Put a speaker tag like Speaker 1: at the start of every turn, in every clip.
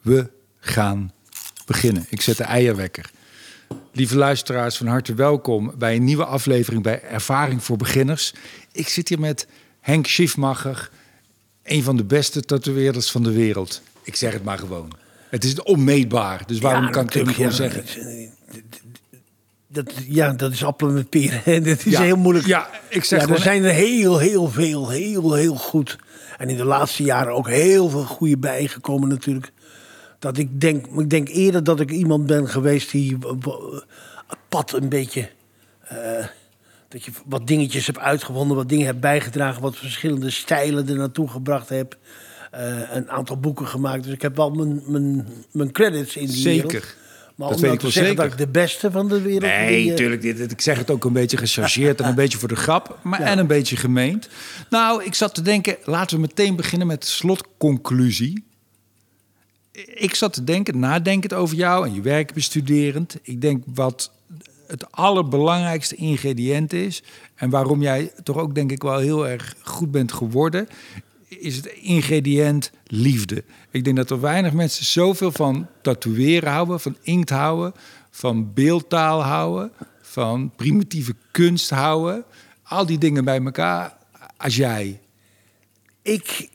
Speaker 1: We gaan beginnen. Ik zet de eierwekker. Lieve luisteraars, van harte welkom bij een nieuwe aflevering bij Ervaring voor Beginners. Ik zit hier met Henk Schiefmacher, een van de beste tatoeëerders van de wereld. Ik zeg het maar gewoon. Het is onmeetbaar, dus waarom kan ik het niet gewoon zeggen?
Speaker 2: Dat, ja, dat is appelen met peren. Dat is
Speaker 1: Ja.
Speaker 2: heel moeilijk.
Speaker 1: Ja, ik zeg gewoon-
Speaker 2: er zijn er heel, heel veel, heel, heel goed. En in de laatste jaren ook heel veel goede bijgekomen natuurlijk. Dat ik denk, ik denk eerder dat ik iemand ben geweest die pad een beetje... eh, dat je wat dingetjes hebt uitgevonden, wat dingen hebt bijgedragen... wat verschillende stijlen er naartoe gebracht heb. Eh, een aantal boeken gemaakt. Dus ik heb wel mijn, mijn, mijn credits in die wereld.
Speaker 1: Zeker.
Speaker 2: Maar
Speaker 1: Dat
Speaker 2: om
Speaker 1: weet
Speaker 2: nou
Speaker 1: ik wel
Speaker 2: te zeggen
Speaker 1: zeker.
Speaker 2: dat ik de beste van de wereld...
Speaker 1: Nee,
Speaker 2: die, eh,
Speaker 1: tuurlijk. dit- dit- Ik zeg het ook een beetje gechargeerd en een beetje voor de grap. Maar en een beetje gemeend. Nou, ik zat te denken, laten we meteen beginnen met de slotconclusie. Ik zat te denken, nadenkend over jou en je werk bestuderend. Ik denk wat het allerbelangrijkste ingrediënt is... en waarom jij toch ook denk ik wel heel erg goed bent geworden... is het ingrediënt liefde. Ik denk dat er weinig mensen zoveel van tatoeëren houden... van inkt houden, van beeldtaal houden... van primitieve kunst houden. Al die dingen bij elkaar als jij.
Speaker 2: Ik,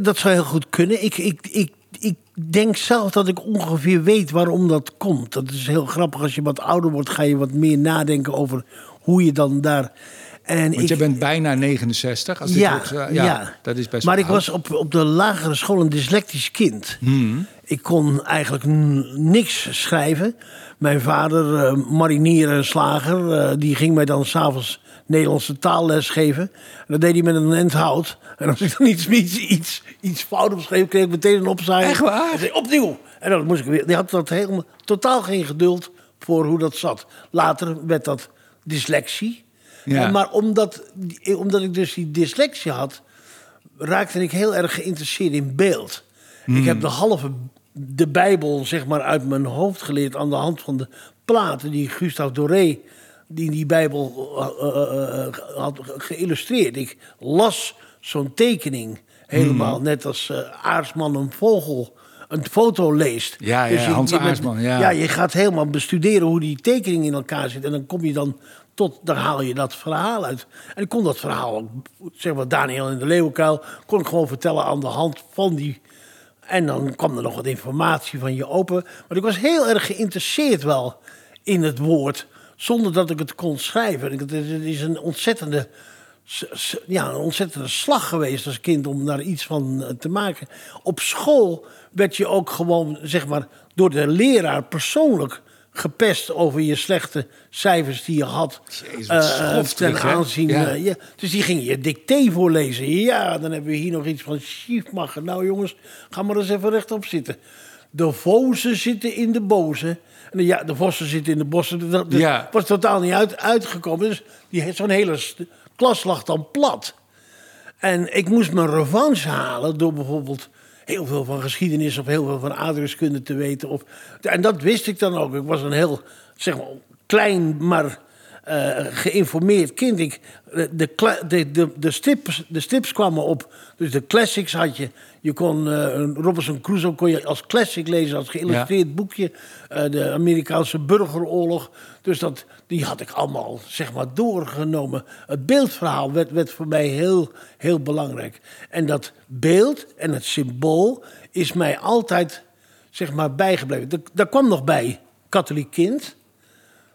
Speaker 2: dat zou heel goed kunnen. Ik, ik, ik, ik denk zelf dat ik ongeveer weet waarom dat komt. Dat is heel grappig. Als je wat ouder wordt, ga je wat meer nadenken over hoe je dan daar. En
Speaker 1: Want
Speaker 2: ik,
Speaker 1: je bent bijna 69. Als dit
Speaker 2: ja,
Speaker 1: wordt,
Speaker 2: ja,
Speaker 1: dat is best
Speaker 2: Maar ik
Speaker 1: oud.
Speaker 2: was op, op de lagere school een dyslectisch kind.
Speaker 1: Hmm.
Speaker 2: Ik kon eigenlijk niks schrijven. Mijn vader, eh, marinier en slager, eh, die ging mij dan s'avonds Nederlandse taalles geven. En dat deed hij met een end hout. En als ik dan iets, iets, iets, iets fout opschreef, kreeg ik meteen een opzij.
Speaker 1: Echt waar?
Speaker 2: En opnieuw. En dan moest ik weer. Die had dat helemaal totaal geen geduld voor hoe dat zat. Later werd dat dyslexie.
Speaker 1: Ja.
Speaker 2: En maar omdat, omdat ik dus die dyslexie had, raakte ik heel erg geïnteresseerd in beeld. Ik heb de halve de Bijbel zeg maar uit mijn hoofd geleerd aan de hand van de platen die Gustave Doré die die Bijbel eh, eh, eh, had geïllustreerd. Ik las zo'n tekening helemaal, net als Aarsman een vogel een foto leest. Dus
Speaker 1: Ja, ja,
Speaker 2: je-
Speaker 1: Hans
Speaker 2: je bent-
Speaker 1: Aarsman, ja.
Speaker 2: ja, je gaat helemaal bestuderen hoe die tekening in elkaar zit. En dan kom je dan tot, daar haal je dat verhaal uit. En ik kon dat verhaal zeg maar Daniel in de Leeuwenkuil, kon ik gewoon vertellen aan de hand van die. En dan kwam er nog wat informatie van je open. Maar ik was heel erg geïnteresseerd wel in het woord, zonder dat ik het kon schrijven. Het is- een ontzettende, ja, een ontzettende slag geweest als kind om daar iets van eh, te maken. Op school werd je ook gewoon, zeg maar, door de leraar persoonlijk gepest over je slechte cijfers die je had.
Speaker 1: Jezus, schofterig,
Speaker 2: ten aanzien.
Speaker 1: Ja.
Speaker 2: ja. Dus die ging je dicté voorlezen. Ja, dan hebben we hier nog iets van Schiefmacher. Nou jongens, ga maar eens even rechtop zitten. De vozen zitten in de bozen. En de, ja, de vossen zitten in de bossen. Dat, dat
Speaker 1: Ja.
Speaker 2: was totaal niet uit, uitgekomen. Dus die, zo'n hele klas lag dan plat. En ik moest mijn revanche halen door bijvoorbeeld heel veel van geschiedenis of heel veel van aardrijkskunde te weten. Of, en dat wist ik dan ook. Ik was een heel, zeg maar, klein, maar eh, geïnformeerd kind. Ik, de, kla- de, de, de, strips, de strips kwamen op. Dus de classics had je. Je kon eh, een Robinson Crusoe kon je als classic lezen, als geïllustreerd boekje. Eh, de Amerikaanse burgeroorlog. Dus dat, die had ik allemaal zeg maar, doorgenomen. Het beeldverhaal werd, werd voor mij heel, heel belangrijk. En dat beeld en het symbool is mij altijd zeg maar, bijgebleven. Daar, daar kwam nog bij katholiek kind.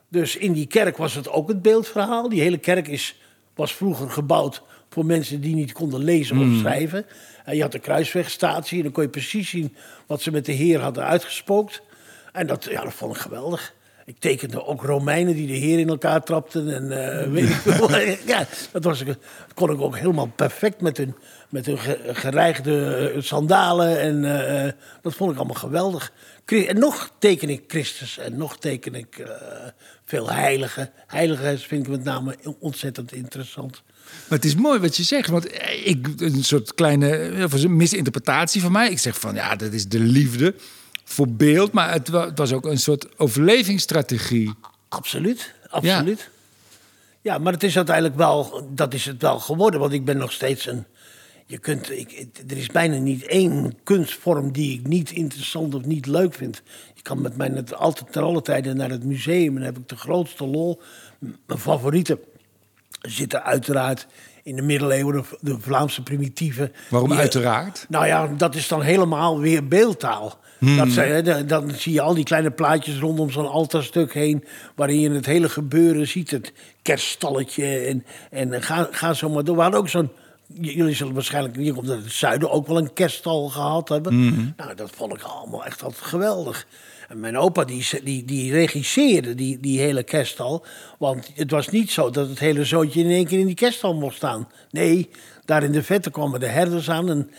Speaker 2: Dus in die kerk was het ook het beeldverhaal. Die hele kerk is, was vroeger gebouwd voor mensen die niet konden lezen of schrijven. En je had de kruiswegstatie en dan kon je precies zien wat ze met de Heer hadden uitgespookt. En dat, ja, dat vond ik geweldig. Ik tekende ook Romeinen die de Heer in elkaar trapten. En eh, weet ik veel. ja, dat, was, ik- dat kon ik ook helemaal perfect met hun, met hun ge- gerijgde eh, sandalen. En eh, dat vond ik allemaal geweldig. En nog teken ik Christus en nog teken ik eh, veel heiligen. Heiligen vind ik met name ontzettend interessant.
Speaker 1: Maar het is mooi wat je zegt, want ik, een soort kleine eh, een misinterpretatie van mij. Ik zeg van ja, dat is de liefde voor beeld, maar het het was ook een soort overlevingsstrategie.
Speaker 2: Absoluut, absoluut. Ja. maar het is uiteindelijk wel, dat is het wel geworden. Want ik ben nog steeds een, je kunt, ik, er is bijna niet één kunstvorm die ik niet interessant of niet leuk vind. Je kan met mij net altijd ter alle tijden naar het museum en heb ik de grootste lol. Mijn favorieten zitten uiteraard in de middeleeuwen, de, Vlaamse primitieven.
Speaker 1: Waarom
Speaker 2: Die-
Speaker 1: uiteraard?
Speaker 2: Nou ja, dat is dan helemaal weer beeldtaal.
Speaker 1: Hmm.
Speaker 2: Dat zijn, dan zie je al die kleine plaatjes rondom zo'n altaarstuk heen... waarin je het hele gebeuren ziet. Het kerststalletje en, en ga, ga zo maar door. We hadden ook zo'n... Jullie zullen waarschijnlijk hier komt het zuiden ook wel een kerststal gehad hebben.
Speaker 1: Hmm.
Speaker 2: Nou, dat vond ik allemaal echt altijd geweldig. En mijn opa die, die, die regisseerde die, die hele kerststal. Want het was niet zo dat het hele zootje in één keer in die kerststal mocht staan. Nee, daar in de vette kwamen de herders aan. En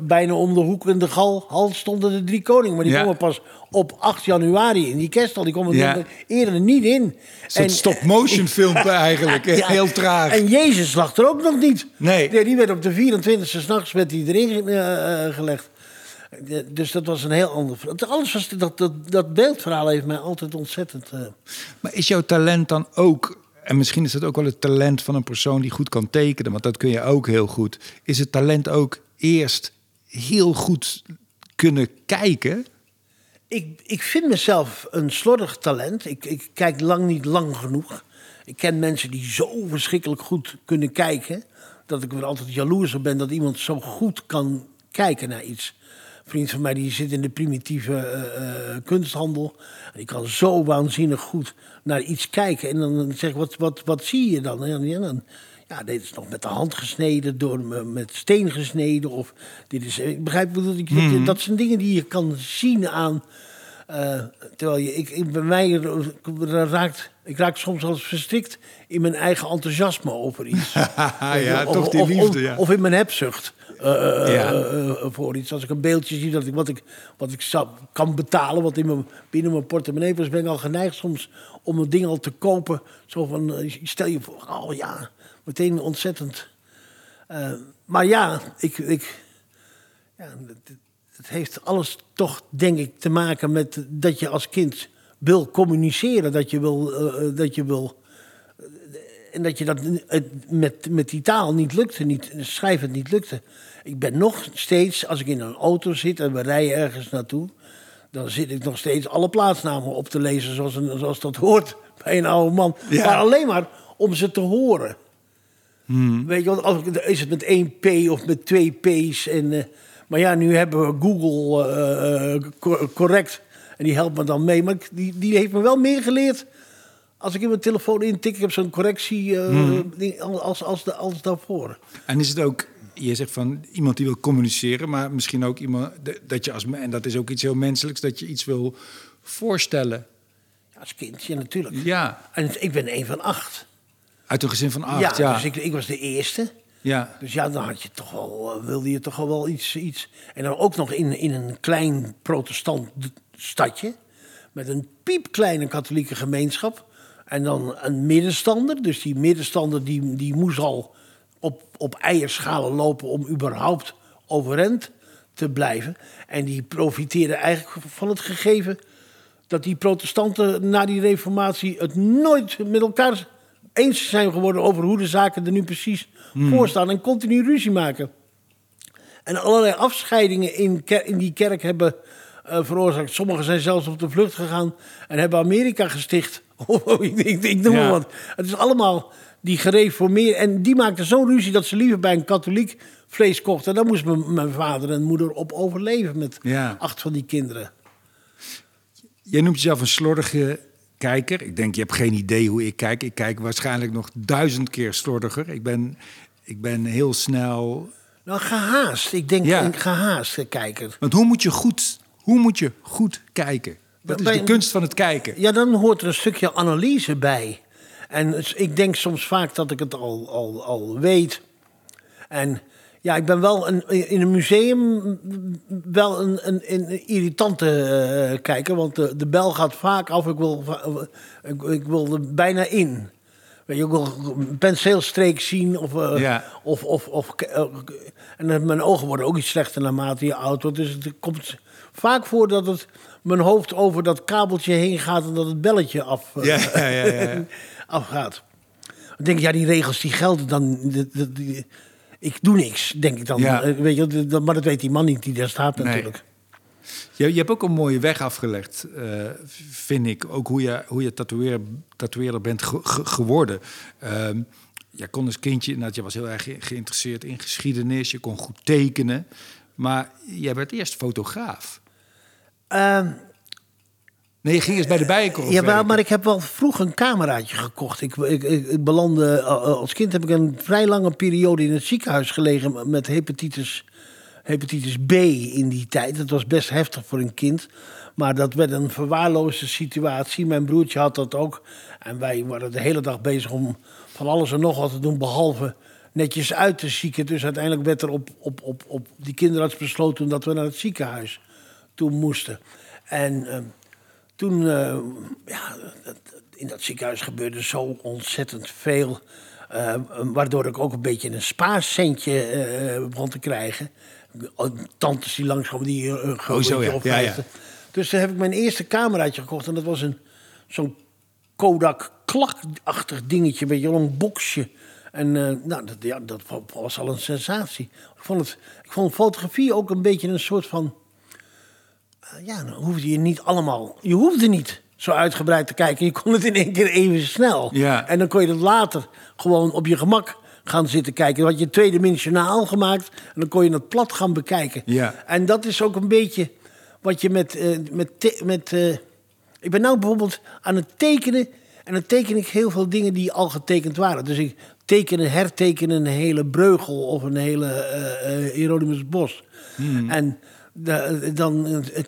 Speaker 2: bijna om de hoek in de gal, hal stonden de drie koningen. Maar die
Speaker 1: Ja.
Speaker 2: komen pas op 8 januari in die kerststal. Die komen
Speaker 1: Ja.
Speaker 2: er eerder niet in.
Speaker 1: Een stop-motion film eigenlijk.
Speaker 2: Ja.
Speaker 1: Heel traag.
Speaker 2: En Jezus lag er ook nog niet.
Speaker 1: Nee.
Speaker 2: die werd op de 24e s'nachts erin eh, eh, gelegd. Dus dat was een heel ander verhaal. Alles was, dat, dat, dat beeldverhaal heeft mij altijd ontzettend... eh,
Speaker 1: Maar is jouw talent dan ook... En misschien is het ook wel het talent van een persoon die goed kan tekenen. Want dat kun je ook heel goed. Is het talent ook eerst heel goed kunnen kijken?
Speaker 2: Ik, ik vind mezelf een slordig talent. Ik, ik kijk lang niet lang genoeg. Ik ken mensen die zo verschrikkelijk goed kunnen kijken. Dat ik er altijd jaloers op ben dat iemand zo goed kan kijken naar iets. Vriend van mij die zit in de primitieve eh, eh, kunsthandel. En die kan zo waanzinnig goed naar iets kijken. En dan zeg ik, wat, wat, wat zie je dan? En ja, dan ja, dit is nog met de hand gesneden, door, me- met steen gesneden. Of dit is, ik begrijp wat ik dat, dat zijn dingen die je kan zien aan. eh, terwijl je, ik, ik, bij mij ra- raakt, ik raak soms wel eens verstrikt in mijn eigen enthousiasme over iets.
Speaker 1: ja,
Speaker 2: Of-
Speaker 1: toch die
Speaker 2: of,
Speaker 1: liefde,
Speaker 2: Of,
Speaker 1: ja.
Speaker 2: of in mijn hebzucht. Eh, eh,
Speaker 1: Ja.
Speaker 2: eh, voor iets. Als ik een beeldje zie dat ik, wat ik, wat ik zou, kan betalen, wat in mijn, binnen mijn portemonnee was, ben ik al geneigd soms om een ding al te kopen. Zo van, stel je voor, oh ja, meteen ontzettend. Maar ja, ik, ik, ja, het, het heeft alles toch, denk ik, te maken met dat je als kind wil communiceren. Dat je wil, dat je wil en dat je dat met, met die taal niet lukte, niet, schrijven niet lukte. Ik ben nog steeds, als ik in een auto zit en we rijden ergens naartoe, dan zit ik nog steeds alle plaatsnamen op te lezen zoals, een, zoals dat hoort bij een oude man.
Speaker 1: Ja.
Speaker 2: Maar alleen maar om ze te horen. Weet je, want als, is het met één P of met twee P's? En, eh, maar ja, nu hebben we Google eh, eh, cor- correct. En die helpt me dan mee. Maar die, die heeft me wel meer geleerd. Als ik in mijn telefoon intik, ik heb zo'n correctie ding als, als, de, als daarvoor.
Speaker 1: En is het ook, je zegt van iemand die wil communiceren, maar misschien ook iemand dat je als en dat is ook iets heel menselijks, dat je iets wil voorstellen.
Speaker 2: Als kindje natuurlijk.
Speaker 1: Ja,
Speaker 2: En ik ben een van acht.
Speaker 1: uit een gezin van acht. Ja,
Speaker 2: ja, dus ik, ik was de eerste.
Speaker 1: ja.
Speaker 2: Dus ja, dan had je toch wel, eh, wilde je toch al wel iets, iets. En dan ook nog in, in een klein protestant stadje. Met een piepkleine katholieke gemeenschap. En dan een middenstander. Dus die middenstander die, die moest al op, op eierschalen lopen om überhaupt overeind te blijven. En die profiteerde eigenlijk van het gegeven dat die protestanten na die reformatie het nooit met elkaar eens zijn geworden over hoe de zaken er nu precies voor staan en continu ruzie maken. En allerlei afscheidingen in, in die kerk hebben eh, veroorzaakt. Sommigen zijn zelfs op de vlucht gegaan en hebben Amerika gesticht. ik, ik, ik noem maar
Speaker 1: Ja.
Speaker 2: wat. Het is allemaal die gereformeerd. En die maakten zo'n ruzie dat ze liever bij een katholiek vlees kochten. En daar moest mijn, mijn vader en moeder op overleven met
Speaker 1: Ja.
Speaker 2: acht van die kinderen.
Speaker 1: Jij noemt jezelf een slordige kijker. Ik denk, je hebt geen idee hoe ik kijk. Ik kijk waarschijnlijk nog duizend keer slordiger. Ik ben, ik ben heel snel...
Speaker 2: Nou, gehaast. Ik denk
Speaker 1: Ja.
Speaker 2: een gehaast kijker.
Speaker 1: Want hoe moet je goed, hoe moet je goed kijken? Wat is
Speaker 2: Bij-
Speaker 1: de kunst van het kijken?
Speaker 2: Ja, dan hoort er een stukje analyse bij. En ik denk soms vaak dat ik het al, al, al weet. En ja, ik ben wel een, in een museum wel een, een, een irritante eh, kijker. Want de, de bel gaat vaak af. Ik wil, va- ik, ik wil er bijna in. Weet je, ik wil een penseelstreek zien. Of, eh,
Speaker 1: Ja.
Speaker 2: of, of, of, eh, en mijn ogen worden ook iets slechter naarmate je oud wordt. Dus het komt vaak voor dat het mijn hoofd over dat kabeltje heen gaat en dat het belletje af, eh,
Speaker 1: Ja, ja, ja, ja.
Speaker 2: afgaat. Dan denk ik, ja, die regels die gelden dan. die- die- die- ik doe niks, denk ik dan.
Speaker 1: Ja.
Speaker 2: Eh, weet je, maar dat weet die man niet die daar staat
Speaker 1: Nee.
Speaker 2: natuurlijk.
Speaker 1: Je, je hebt ook een mooie weg afgelegd, eh, vind ik. Ook hoe je, hoe je tatoeëer, tatoeëerder bent ge- ge- geworden. Ehm je kon als kindje, nou, je was heel erg ge- geïnteresseerd in geschiedenis. Je kon goed tekenen. Maar jij werd eerst fotograaf.
Speaker 2: Ehm,
Speaker 1: Nee, je ging eens bij de Bijenkorf
Speaker 2: Ja, maar ik heb wel vroeg een cameraatje gekocht. Ik, ik, ik, belandde, eh, als kind heb ik een vrij lange periode in het ziekenhuis gelegen met hepatitis, hepatitis B in die tijd. Dat was best heftig voor een kind. Maar dat werd een verwaarloosde situatie. Mijn broertje had dat ook. En wij waren de hele dag bezig om van alles en nog wat te doen, behalve netjes uit te zieken. Dus uiteindelijk werd er op, op, op, op die kinderarts besloten dat we naar het ziekenhuis toe moesten. En eh, toen, eh, ja, in dat ziekenhuis gebeurde zo ontzettend veel. eh, waardoor ik ook een beetje een spaarcentje eh, begon te krijgen. Tantes die langskwamen die een
Speaker 1: Oh, zo, ja.
Speaker 2: Dus toen heb ik mijn eerste cameraatje gekocht. En dat was een, zo'n Kodak klakachtig dingetje, een beetje een boxje. En nou, dat, ja, dat wa- was al een sensatie. Ik vond, het, ik vond fotografie ook een beetje een soort van... eh, ja, dan hoefde je niet allemaal... Je hoefde niet zo uitgebreid te kijken. Je kon het in één keer even snel.
Speaker 1: Ja.
Speaker 2: En dan kon je het later gewoon op je gemak gaan zitten kijken. Dan had je tweedimensionaal gemaakt en dan kon je het plat gaan bekijken.
Speaker 1: Ja.
Speaker 2: En dat is ook een beetje wat je met... eh, met, met eh, ik ben nou bijvoorbeeld aan het tekenen... en dan teken ik heel veel dingen die al getekend waren. Dus ik teken en herteken een hele Breugel of een hele eh, Hieronymus Bos. En da- dan eh,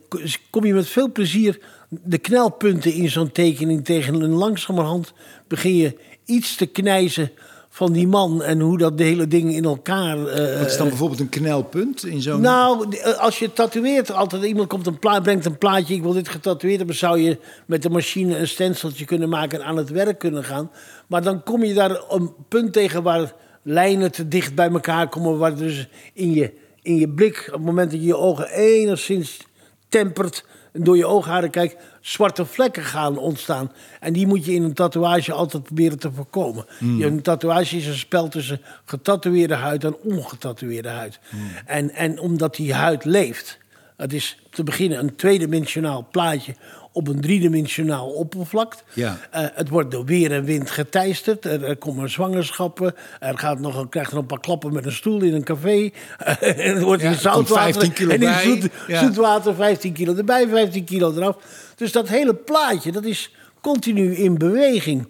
Speaker 2: kom je met veel plezier de knelpunten in zo'n tekening tegen. En langzamerhand begin je iets te knijzen van die man en hoe dat de hele ding in elkaar. eh,
Speaker 1: Wat is dan bijvoorbeeld een knelpunt in zo'n...
Speaker 2: nou, eh, als je tatoeëert, altijd iemand komt een brengt een plaatje, ik wil dit getatoeëerd hebben, zou je met de machine een stenciltje kunnen maken en aan het werk kunnen gaan. Maar dan kom je daar een punt tegen waar lijnen te dicht bij elkaar komen, waar dus in je, in je blik, op het moment dat je je ogen enigszins tempert en door je oogharen kijkt, zwarte vlekken gaan ontstaan. En die moet je in een tatoeage altijd proberen te voorkomen. Je, een tatoeage is een spel tussen getatoeëerde huid en ongetatoeëerde huid. En, en omdat die huid leeft, het is te beginnen een tweedimensionaal plaatje op een driedimensionaal oppervlak.
Speaker 1: Ja.
Speaker 2: Eh, het wordt door weer en wind geteisterd. Er, er komen zwangerschappen. Er gaat nog, een- krijgt er een paar klappen met een stoel in een café. er wordt in
Speaker 1: er
Speaker 2: zoutwater
Speaker 1: 15 kilo
Speaker 2: en in zoet,
Speaker 1: Ja.
Speaker 2: zoetwater 15 kilo erbij, 15 kilo eraf. Dus dat hele plaatje, dat is continu in beweging.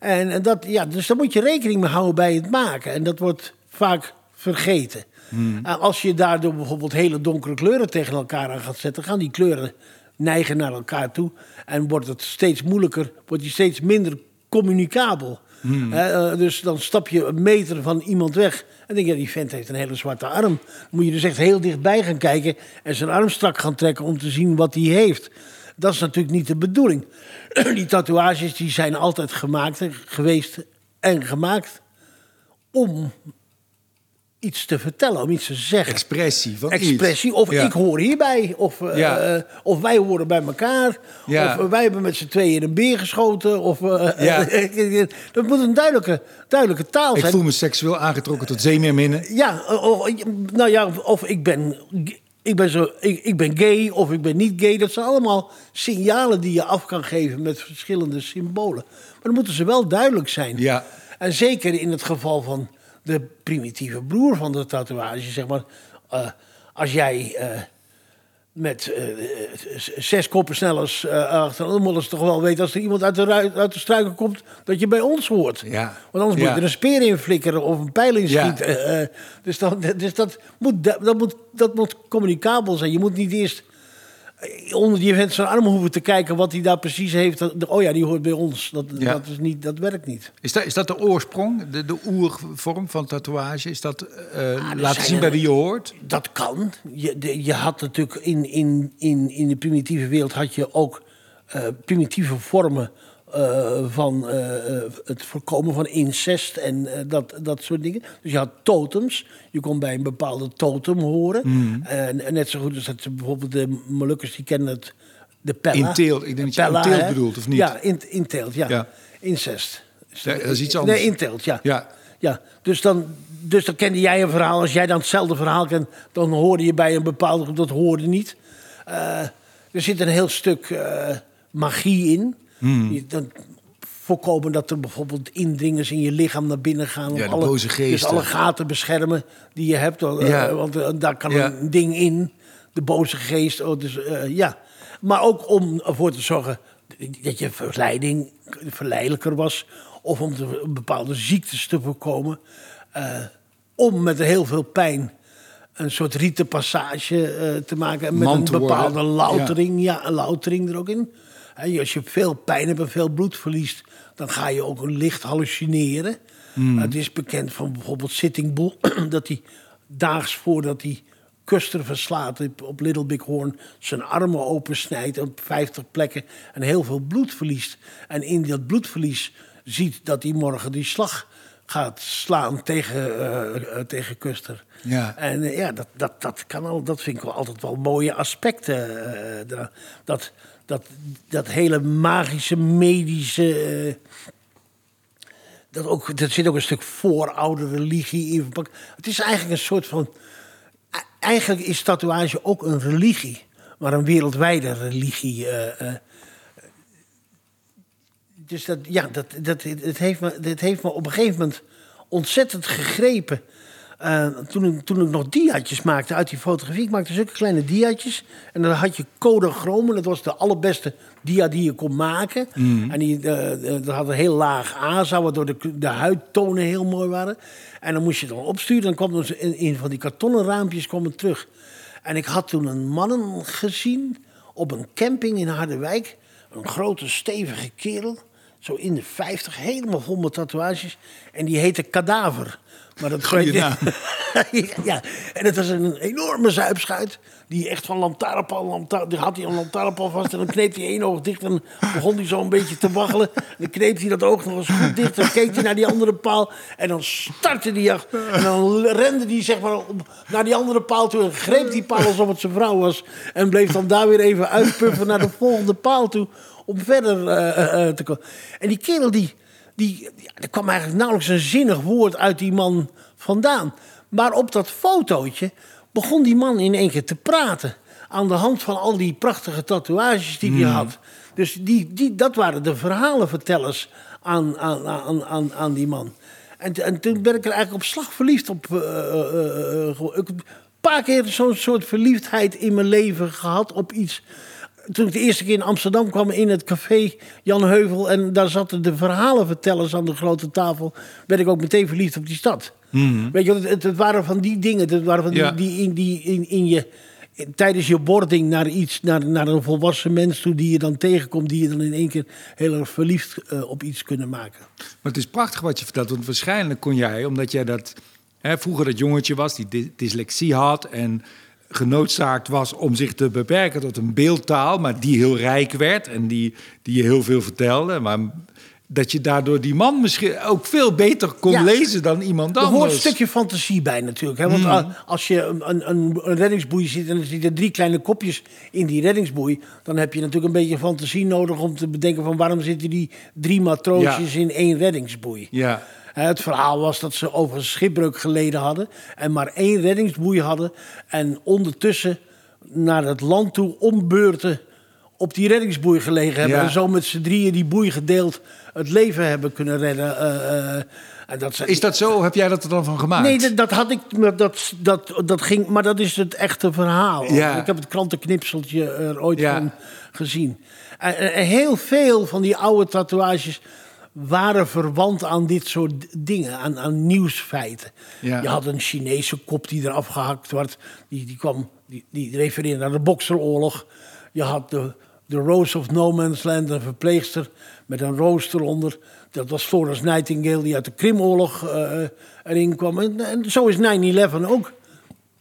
Speaker 2: En, en dat, ja, dus daar moet je rekening mee houden bij het maken. En dat wordt vaak vergeten.
Speaker 1: Hmm.
Speaker 2: En als je daardoor bijvoorbeeld hele donkere kleuren tegen elkaar aan gaat zetten, gaan die kleuren neigen naar elkaar toe. En wordt het steeds moeilijker, wordt die steeds minder communicabel.
Speaker 1: Hmm.
Speaker 2: Eh, eh, dus dan stap je een meter van iemand weg. En denk je, die vent heeft een hele zwarte arm. Dan moet je dus echt heel dichtbij gaan kijken en zijn arm strak gaan trekken om te zien wat hij heeft. Dat is natuurlijk niet de bedoeling. Die tatoeages die zijn altijd gemaakt geweest en gemaakt om iets te vertellen, om iets te zeggen.
Speaker 1: Expressie van iets.
Speaker 2: Expressie, of
Speaker 1: Ja.
Speaker 2: ik hoor hierbij, of, eh,
Speaker 1: Ja.
Speaker 2: eh, of wij horen bij elkaar,
Speaker 1: Ja.
Speaker 2: of eh, wij hebben met z'n tweeën een beer geschoten. Of, dat moet een duidelijke, duidelijke taal
Speaker 1: Ik
Speaker 2: zijn.
Speaker 1: voel me seksueel aangetrokken tot zeemeerminnen.
Speaker 2: Ja, of, nou ja, of ik ben, ik, ben zo, ik, ik ben gay of ik ben niet gay. Dat zijn allemaal signalen die je af kan geven met verschillende symbolen. Maar dan moeten ze wel duidelijk zijn.
Speaker 1: Ja.
Speaker 2: En zeker in het geval van de primitieve broer van de tatoeage, zeg maar. eh, als jij eh, met eh, zes koppen snellers achter moeten ze toch wel weten als er iemand uit de, uit de struiken komt, dat je bij ons hoort.
Speaker 1: Ja.
Speaker 2: Want anders
Speaker 1: Ja.
Speaker 2: moet je er een speer in flikkeren of een pijl in schieten. Dus dan, dus dat, moet, dat, moet, dat moet communicabel zijn. Je moet niet eerst onder die vent zijn arm hoeven te kijken wat hij daar precies heeft. Dat- Oh ja, die hoort bij ons. Dat,
Speaker 1: Ja.
Speaker 2: dat, is niet, dat werkt niet.
Speaker 1: Is dat, is dat de oorsprong, de, de oervorm van tatoeage? Is dat eh,
Speaker 2: er
Speaker 1: laten zien bij wie je hoort?
Speaker 2: Dat kan. Je, de- je had natuurlijk in, in, in, in de primitieve wereld had je ook eh, primitieve vormen eh, van eh, eh, het voorkomen van incest en dat, dat soort dingen. Dus je had totems. Je kon bij een bepaalde totem horen.
Speaker 1: Hmm.
Speaker 2: En, net zo goed als dat bijvoorbeeld de Molukkers die kennen het de pella.
Speaker 1: In teelt. Ik denk dat je
Speaker 2: Pella,
Speaker 1: in teelt bedoelt, of niet?
Speaker 2: Ja, in, in teelt, ja.
Speaker 1: Ja.
Speaker 2: Incest.
Speaker 1: Ja, dat is iets anders.
Speaker 2: Nee, in teelt, ja.
Speaker 1: Ja.
Speaker 2: ja. Dus, dan, dus dan kende jij een verhaal. Als jij dan hetzelfde verhaal kent, dan hoorde je bij een bepaalde groep. Dat hoorde niet. Er zit een heel stuk magie in.
Speaker 1: Hmm.
Speaker 2: Je- Dan voorkomen dat er bijvoorbeeld indringers in je lichaam naar binnen gaan. om
Speaker 1: Ja, de
Speaker 2: alle,
Speaker 1: boze
Speaker 2: Dus alle gaten beschermen die je hebt. eh. Want eh, daar kan
Speaker 1: Ja.
Speaker 2: een ding in. De boze geest. Oh, dus, eh, ja. Maar ook om ervoor te zorgen dat je verleiding verleidelijker was. Of om te, bepaalde ziektes te voorkomen. Eh, om met heel veel pijn een soort rietenpassage eh, te maken. En met
Speaker 1: Man
Speaker 2: een
Speaker 1: worden.
Speaker 2: bepaalde loutering. Ja. een loutering er ook in. Als je veel pijn hebt en veel bloed verliest... dan ga je ook licht hallucineren.
Speaker 1: Hmm.
Speaker 2: Het is bekend van bijvoorbeeld Sitting Bull... dat hij daags voordat hij Custer verslaat op- Little Big Horn... zijn armen opensnijdt op 50 plekken en heel veel bloed verliest. En in dat bloedverlies ziet dat hij morgen die slag gaat slaan tegen, eh, tegen Custer.
Speaker 1: Ja.
Speaker 2: En eh, ja, dat, dat, dat, kan al, dat vind ik wel altijd wel mooie aspecten. dat, dat, dat hele magische, medische. eh, dat ook, er zit ook een stuk vooroude religie in. Het is eigenlijk een soort van. e- Eigenlijk is tatoeage ook een religie, maar een wereldwijde religie. eh, eh. dus dat, ja, dat, dat, het, heeft me, het heeft me op een gegeven moment ontzettend gegrepen. Eh, toen, ik, toen ik nog diaatjes maakte uit die fotografie. Ik maakte zulke kleine diaatjes. En dan had je Kodachroom. En dat was de allerbeste dia die je kon maken. En die, eh, dat had een heel laag ASA, waardoor de, de huidtonen heel mooi waren. En dan moest je dan opsturen. Dan kwam in, in van die kartonnen raampjes kwam het terug. En ik had toen een mannen gezien op een camping in Harderwijk. Een grote, stevige kerel. Zo in de 50, helemaal vol met tatoeages. En die heette Kadaver. Maar dat
Speaker 1: Goeie naam.
Speaker 2: ja, en het was een enorme zuipschuit. Die echt van lantaarnpaal, lantaarn, die had hij een lantaarnpaal vast. En dan kneep hij één oog dicht. En begon hij zo een beetje te waggelen. En dan kneep hij dat oog nog eens goed dicht. Dan keek hij naar die andere paal. En dan startte die jacht. En dan rende hij zeg maar naar die andere paal toe. En greep die paal alsof het zijn vrouw was. En bleef dan daar weer even uitpuffen naar de volgende paal toe. Om verder eh, eh, te komen. En die kerel die die, er kwam eigenlijk nauwelijks een zinnig woord uit die man vandaan. Maar op dat fotootje begon die man in één keer te praten. Aan de hand van al die prachtige tatoeages die hij had. Dus die, die, dat waren de verhalenvertellers aan, aan, aan, aan, aan die man. En, en toen ben ik er eigenlijk op slag verliefd op. eh, eh, eh, ik heb een paar keer zo'n soort verliefdheid in mijn leven gehad op iets toen ik de eerste keer in Amsterdam kwam in het café Jan Heuvel... en daar zaten de verhalenvertellers aan de grote tafel... werd ik ook meteen verliefd op die stad. Weet je, het, het waren van die dingen, het waren van die,
Speaker 1: Ja.
Speaker 2: die, in, die in, in je... tijdens je boarding naar iets, naar, naar een volwassen mens toe... die je dan tegenkomt, die je dan in één keer heel erg verliefd eh, op iets kunnen maken.
Speaker 1: Maar het is prachtig wat je vertelt. Want waarschijnlijk kon jij, omdat jij dat hè, vroeger dat jongetje was die dy- dyslexie had en genoodzaakt was om zich te beperken tot een beeldtaal, maar die heel rijk werd en die, die je heel veel vertelde. Maar dat je daardoor die man misschien ook veel beter kon
Speaker 2: Ja.
Speaker 1: lezen dan iemand
Speaker 2: Er
Speaker 1: anders.
Speaker 2: hoort een stukje fantasie bij natuurlijk. Hè? Want a- als je een, een, een reddingsboei ziet en er zitten drie kleine kopjes in die reddingsboei... dan heb je natuurlijk een beetje fantasie nodig om te bedenken van... waarom zitten die drie matroosjes in één reddingsboei?
Speaker 1: Ja.
Speaker 2: Het verhaal was dat ze over een schipbreuk geleden hadden... en maar één reddingsboei hadden... en ondertussen naar het land toe ombeurten op die reddingsboei gelegen hebben.
Speaker 1: Ja.
Speaker 2: En zo met z'n drieën die boei gedeeld het leven hebben kunnen redden. eh, eh, en dat zijn,
Speaker 1: Is dat zo? Heb jij dat er dan van gemaakt?
Speaker 2: Nee, dat, dat had ik. maar Dat, dat, dat ging, maar dat is het echte verhaal.
Speaker 1: Ja.
Speaker 2: Ik heb het krantenknipseltje er ooit
Speaker 1: Ja.
Speaker 2: van gezien. En, en- en heel veel van die oude tatoeages waren verwant aan dit soort dingen, aan, aan nieuwsfeiten.
Speaker 1: Ja.
Speaker 2: Je had een Chinese kop die eraf gehakt werd. Die, die, kwam, die, die refereerde naar de Bokseroorlog. Je had de, de Rose of No Man's Land, een verpleegster met een roos eronder. Dat was Florence Nightingale, die uit de Krimoorlog eh, erin kwam. En, en zo is 9-11 ook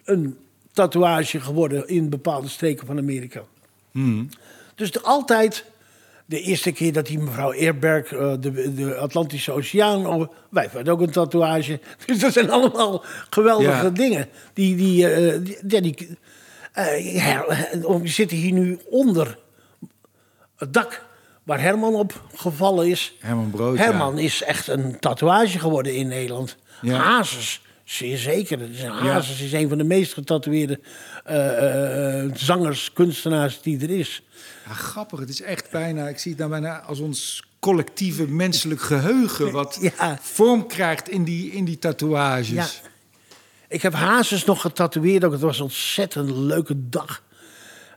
Speaker 2: een tatoeage geworden in bepaalde streken van Amerika. Dus de- altijd, de eerste keer dat die mevrouw Eerberg eh, de, de Atlantische Oceaan... over- wij hadden ook een tatoeage. Dus dat zijn allemaal geweldige
Speaker 1: Ja.
Speaker 2: dingen. Die, die, eh, die, ja, die, her- we zitten hier nu onder het dak waar Herman op gevallen is.
Speaker 1: Herman Brood, ja.
Speaker 2: Herman is echt een tatoeage geworden in Nederland.
Speaker 1: Ja.
Speaker 2: Hazes, zeer zeker. Het is- Hazes is een van de meest getatoeëerde eh, eh, zangers, kunstenaars die er is.
Speaker 1: Ja, grappig. Het is echt bijna, ik zie het nou bijna als ons collectieve menselijk geheugen... wat
Speaker 2: Ja.
Speaker 1: vorm krijgt in die, in die tatoeages.
Speaker 2: Ja. Ik heb Hazes nog getatoeëerd. Ook. Het was een ontzettend leuke dag.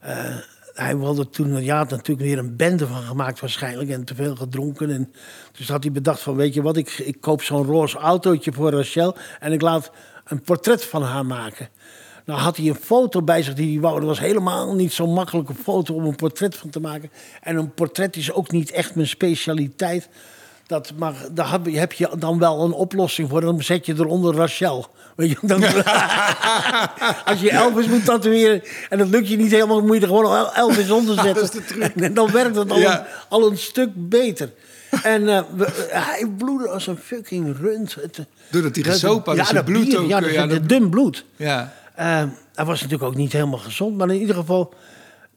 Speaker 2: Eh, hij wilde toen, ja, had natuurlijk weer een bende van gemaakt waarschijnlijk. En te veel gedronken. En dus had hij bedacht van, weet je wat, ik, ik koop zo'n roze autootje voor Rachel. En ik laat een portret van haar maken. Nou had hij een foto bij zich die hij wou. Dat was helemaal niet zo'n makkelijke foto om een portret van te maken. En een portret is ook niet echt mijn specialiteit. Dat, maar daar heb je- heb je dan wel een oplossing voor. Dan zet je eronder Rachel. Weet je, dan, als je Elvis moet tatoeëren en dat lukt je niet helemaal, moet je er gewoon El- Elvis onder zetten.
Speaker 1: Dat is de truc.
Speaker 2: En dan werkt het al,
Speaker 1: Ja.
Speaker 2: een, al een stuk beter. En eh, we- hij bloedde als een fucking rund. Het,
Speaker 1: Doordat hij gesopen had,
Speaker 2: ja,
Speaker 1: het
Speaker 2: dat
Speaker 1: bloed
Speaker 2: bier,
Speaker 1: ook,
Speaker 2: Ja,
Speaker 1: eh,
Speaker 2: dat,
Speaker 1: ja,
Speaker 2: dat dun bloed.
Speaker 1: Ja.
Speaker 2: Eh, hij was natuurlijk ook niet helemaal gezond, maar in ieder geval.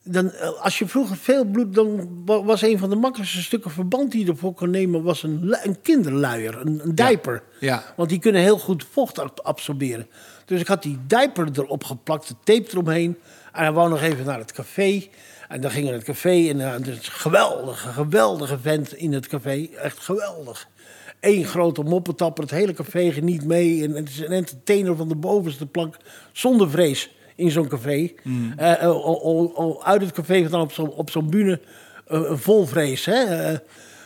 Speaker 2: Dan, eh, als je vroeger veel bloed, dan wa- was een van de makkelijkste stukken verband die je ervoor kon nemen, was een, een kinderluier, een, een diaper.
Speaker 1: Ja.
Speaker 2: Want die kunnen heel goed vocht ab- absorberen. Dus ik had die diaper erop geplakt, de tape eromheen. En hij wou nog even naar het café. En dan gingen we naar het café. En het is een geweldige, geweldige vent in het café. Echt geweldig. Eén grote moppetapper, het hele café geniet mee. En het is een entertainer van de bovenste plank. Zonder vrees in zo'n café. Eh, eh, al uit het café dan op zo'n op zo'n bühne eh, vol vrees. Hè? Eh,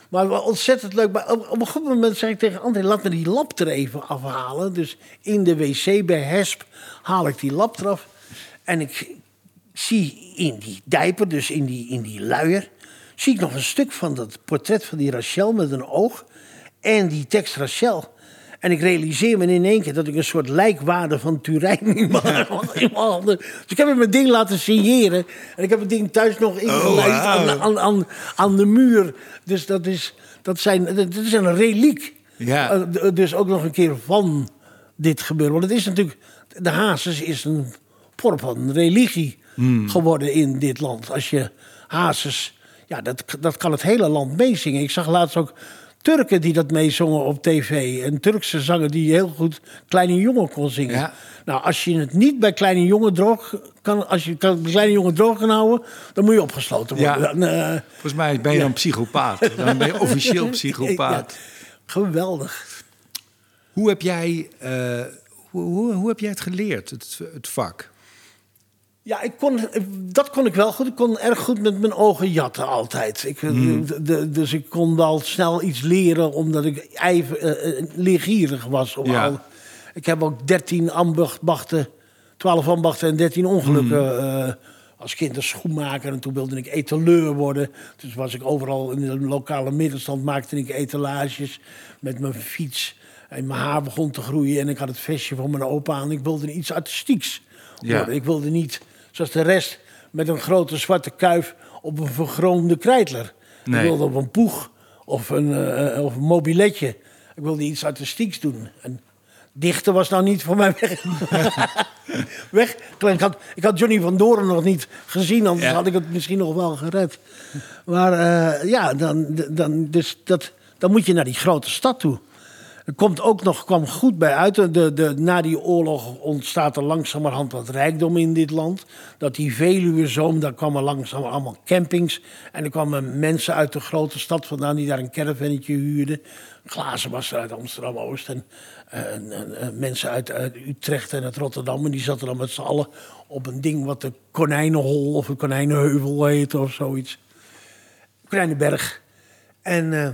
Speaker 2: maar ontzettend leuk. Maar op, op een goed moment zei ik tegen André, laat me die lap er even afhalen. Dus in de wc bij Hesp haal ik die lap eraf. En ik zie in die dijper, dus in die, in die luier... zie ik nog een stuk van dat portret van die Rachel met een oog. En die tekst Rachel. En ik realiseer me in één keer dat ik een soort lijkwaarde van Turijn in mijn handen... Dus ik heb hem mijn ding laten signeren. En ik heb het ding thuis nog ingelijst aan, aan, aan, aan de muur. Dus dat is, dat zijn, dat is een reliek.
Speaker 1: Ja.
Speaker 2: Eh, d- dus ook nog een keer van dit gebeuren. Want het is natuurlijk... De Hazes is een vorm van religie geworden in dit land. Als je Hazes... Ja, dat, dat kan het hele land meezingen. Ik zag laatst ook Turken die dat meezongen op tv. Een Turkse zanger die heel goed Kleine Jongen kon zingen.
Speaker 1: Ja.
Speaker 2: Nou, als je het niet bij Kleine Jongen droog kan... Als je kan, Kleine Jongen droog kan houden... dan moet je opgesloten worden.
Speaker 1: Ja.
Speaker 2: Dan, eh,
Speaker 1: Volgens mij ben je dan psychopaat. Dan ben je officieel psychopaat.
Speaker 2: geweldig.
Speaker 1: Hoe heb jij, eh, hoe, hoe, hoe heb jij het geleerd, het, het vak?
Speaker 2: Ja, ik kon, dat kon ik wel goed. Ik kon erg goed met mijn ogen jatten altijd. Ik, de- de- dus ik kon wel snel iets leren, omdat ik ijver, eh, eh, leergierig was. Om
Speaker 1: Ja.
Speaker 2: al, ik heb ook 13 ambachten, 12 ambachten en 13 ongelukken eh, als kind als schoenmaker. En toen wilde ik etaleur worden. Dus was ik overal in de lokale middenstand, maakte ik etalages met mijn fiets. En mijn haar begon te groeien en ik had het vestje van mijn opa aan. Ik wilde iets artistieks
Speaker 1: Ja.
Speaker 2: worden. Ik wilde niet, zoals de rest, met een grote zwarte kuif op een vergroomde krijtler.
Speaker 1: Nee.
Speaker 2: Ik wilde op een poeg of een, eh, of een mobiletje. Ik wilde iets artistieks doen. En dichten was nou niet voor mij weg. weg. Ik had, ik had Johnny van Doren nog niet gezien, anders
Speaker 1: Ja.
Speaker 2: had ik het misschien nog wel gered. Maar eh, ja, dan, dan, dus dat, dan moet je naar die grote stad toe. Komt ook nog, kwam goed bij uit. De, de, na die oorlog ontstaat er langzamerhand wat rijkdom in dit land. Dat die Veluwezoom, daar kwamen langzaam allemaal campings. En er kwamen mensen uit de grote stad vandaan die daar een caravannetje huurden. Glazen was er uit Amsterdam-Oost. En, en, en, en mensen uit, Utrecht en uit Rotterdam. En die zaten dan met z'n allen op een ding wat de Konijnenhol of de Konijnenheuvel heette of zoiets. Konijnenberg. En eh,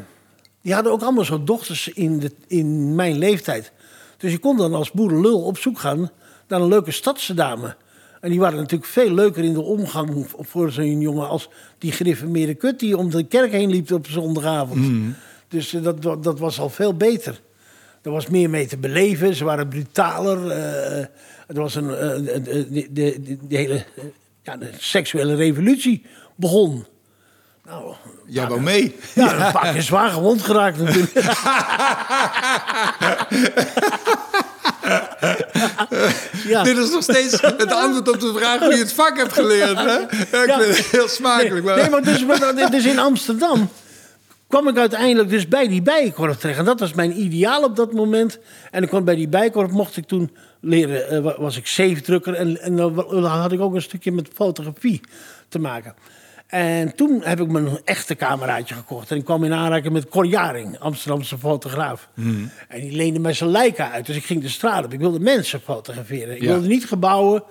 Speaker 2: die hadden ook allemaal zo dochters in, de, in mijn leeftijd. Dus je kon dan als boerenlul op zoek gaan naar een leuke stadse dame. En die waren natuurlijk veel leuker in de omgang voor zo'n jongen als die gereformeerde kut die om de kerk heen liep op zondagavond. Dus eh, dat, dat, was al veel beter. Er was meer mee te beleven, ze waren brutaler. eh, er was een, de, de, de, hele ja, de seksuele revolutie begon. Nou,
Speaker 1: Jij wou mee.
Speaker 2: ja, een paar keer zwaar gewond geraakt natuurlijk. ja.
Speaker 1: Dit is nog steeds het antwoord op de vraag hoe je het vak hebt geleerd. Hè? Ja, ik
Speaker 2: Ja.
Speaker 1: vind het heel smakelijk.
Speaker 2: Nee,
Speaker 1: maar-
Speaker 2: nee, maar dus, maar dus in Amsterdam kwam ik uiteindelijk dus bij die bijenkorf terecht. En dat was mijn ideaal op dat moment. En ik kwam bij die bijenkorf, mocht ik toen leren, eh, wa- was ik zeefdrukker. En, en dan had ik ook een stukje met fotografie te maken. En toen heb ik me een echte cameraatje gekocht. En ik kwam in aanraking met Cor Jaring, Amsterdamse fotograaf. En die leende mij zijn Leica uit. Dus ik ging de straat op. Ik wilde mensen fotograferen. Ik
Speaker 1: Ja.
Speaker 2: wilde niet gebouwen.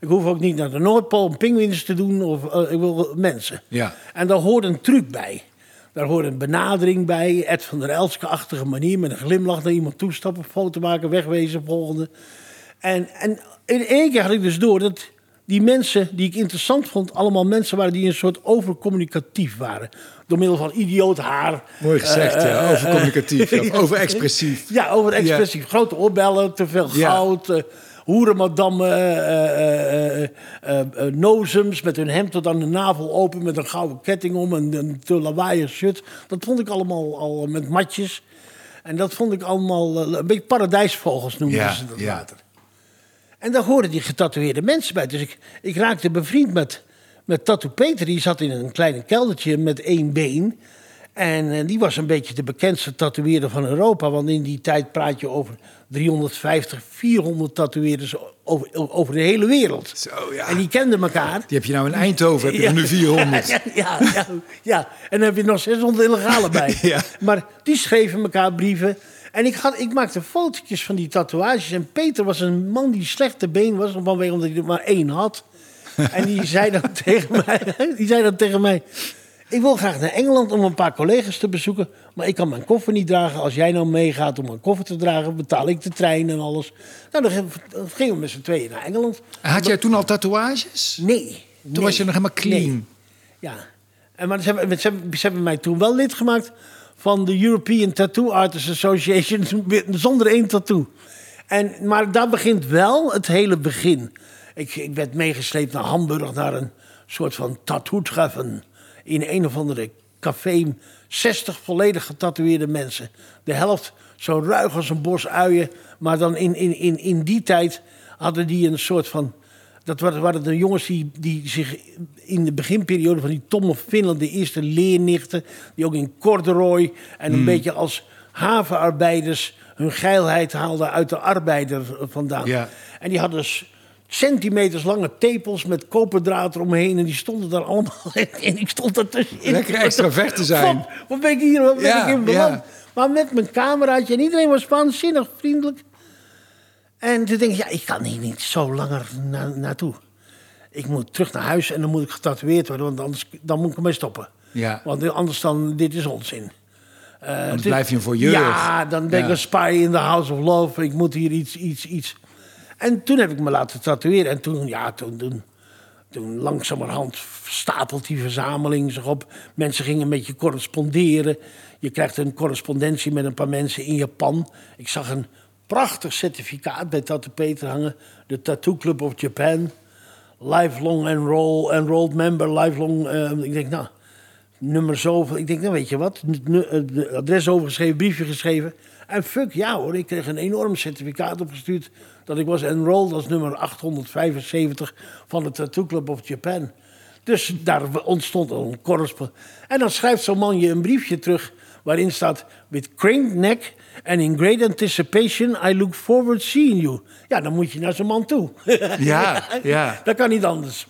Speaker 2: Ik hoef ook niet naar de Noordpool om pinguïns te doen. Of, eh, ik wil mensen.
Speaker 1: Ja.
Speaker 2: En daar hoort een truc bij. Daar hoort een benadering bij. Ed van der Elske-achtige manier. Met een glimlach naar iemand toestappen, foto maken, wegwezen, volgende. En, en in één keer had ik dus door dat die mensen die ik interessant vond... allemaal mensen waren die een soort overcommunicatief waren. Door middel van idioot haar.
Speaker 1: Mooi gezegd,
Speaker 2: Eh,
Speaker 1: ja.
Speaker 2: eh,
Speaker 1: Overcommunicatief,
Speaker 2: eh,
Speaker 1: of overexpressief.
Speaker 2: Ja, overexpressief. Grote oorbellen, te veel
Speaker 1: Ja.
Speaker 2: goud... Hoerenmadammen, eh, eh, eh, nozems met hun hemd tot aan de navel open... met een gouden ketting om en een te lawaaiig shirt. Dat vond ik allemaal al met matjes. En dat vond ik allemaal een beetje paradijsvogels noemden
Speaker 1: Ja,
Speaker 2: ze dat
Speaker 1: ja.
Speaker 2: later. En daar hoorden die getatoeëerde mensen bij. Dus ik, ik raakte bevriend met, met Tattoo Peter. Die zat in een klein keldertje met één been. En eh, die was een beetje de bekendste tatoeëerder van Europa. Want in die tijd praat je over 350, 400 tatoeëerders over, over de hele wereld.
Speaker 1: Zo, ja.
Speaker 2: En die kenden elkaar.
Speaker 1: Die heb je nou in Eindhoven, heb je nu 400.
Speaker 2: Ja, ja, ja, ja. En dan heb je nog 600 illegale bij.
Speaker 1: Ja.
Speaker 2: Maar die schreven elkaar brieven. En ik, had, ik maakte fotootjes van die tatoeages. En Peter was een man die slecht te been was. Vanwege omdat hij er maar één had. En die zei dan tegen mij... Die zei dan tegen mij... Ik wil graag naar Engeland om een paar collega's te bezoeken. Maar ik kan mijn koffer niet dragen. Als jij nou meegaat om mijn koffer te dragen... betaal ik de trein en alles. Nou, dan gingen we met z'n tweeën naar Engeland.
Speaker 1: Had jij toen al tatoeages?
Speaker 2: Nee.
Speaker 1: Toen was je nog helemaal clean.
Speaker 2: Nee. Ja. En maar ze hebben, ze, hebben, ze hebben mij toen wel lid gemaakt van de European Tattoo Artists Association zonder één tattoo. En, maar daar begint wel het hele begin. Ik, ik werd meegesleept naar Hamburg, naar een soort van tattoo-treffen. In een of andere café. 60 volledig getatoeëerde mensen. De helft zo ruig als een bos uien. Maar dan in, in, in, in die tijd hadden die een soort van dat waren, waren de jongens die, die zich in de beginperiode van die Tom of Finland, de eerste leernichten, die ook in corduroy en een beetje als havenarbeiders hun geilheid haalden uit de arbeider vandaan.
Speaker 1: Ja.
Speaker 2: En die hadden s- centimeters lange tepels met koperdraad eromheen en die stonden daar allemaal en ik stond ertussenin.
Speaker 1: Lekker extravert te zijn.
Speaker 2: Wat, wat ben ik hier, wat ben
Speaker 1: Ja,
Speaker 2: ik in beland?
Speaker 1: ja.
Speaker 2: Maar met mijn cameraatje en iedereen was waanzinnig vriendelijk. En toen denk ik, ja, ik kan hier niet zo langer na, naartoe. Ik moet terug naar huis en dan moet ik getatoeëerd worden, want anders dan moet ik ermee stoppen.
Speaker 1: Ja.
Speaker 2: Want anders dan, dit is onzin. Eh,
Speaker 1: Dan blijf je een voyeur.
Speaker 2: Ja, dan denk ik
Speaker 1: Ja.
Speaker 2: een spy in the house of love. Ik moet hier iets, iets, iets. En toen heb ik me laten tatoeëren. En toen, ja, toen, toen, toen langzamerhand stapelt die verzameling zich op. Mensen gingen met je corresponderen. Je krijgt een correspondentie met een paar mensen in Japan. Ik zag een prachtig certificaat bij Tattoo Peter hangen. De Tattoo Club of Japan. Lifelong enroll, enrolled member, lifelong... eh, ik denk, nou, nummer zoveel. Ik denk, nou weet je wat, adres overgeschreven, briefje geschreven. En fuck ja hoor, ik kreeg een enorm certificaat opgestuurd... dat ik was enrolled als nummer 875 van de Tattoo Club of Japan. Dus daar ontstond een correspondent. En dan schrijft zo'n man je een briefje terug waarin staat... With craned neck and in great anticipation, I look forward seeing you. Ja, dan moet je naar zo'n man toe.
Speaker 1: Ja, ja.
Speaker 2: Dat kan niet anders.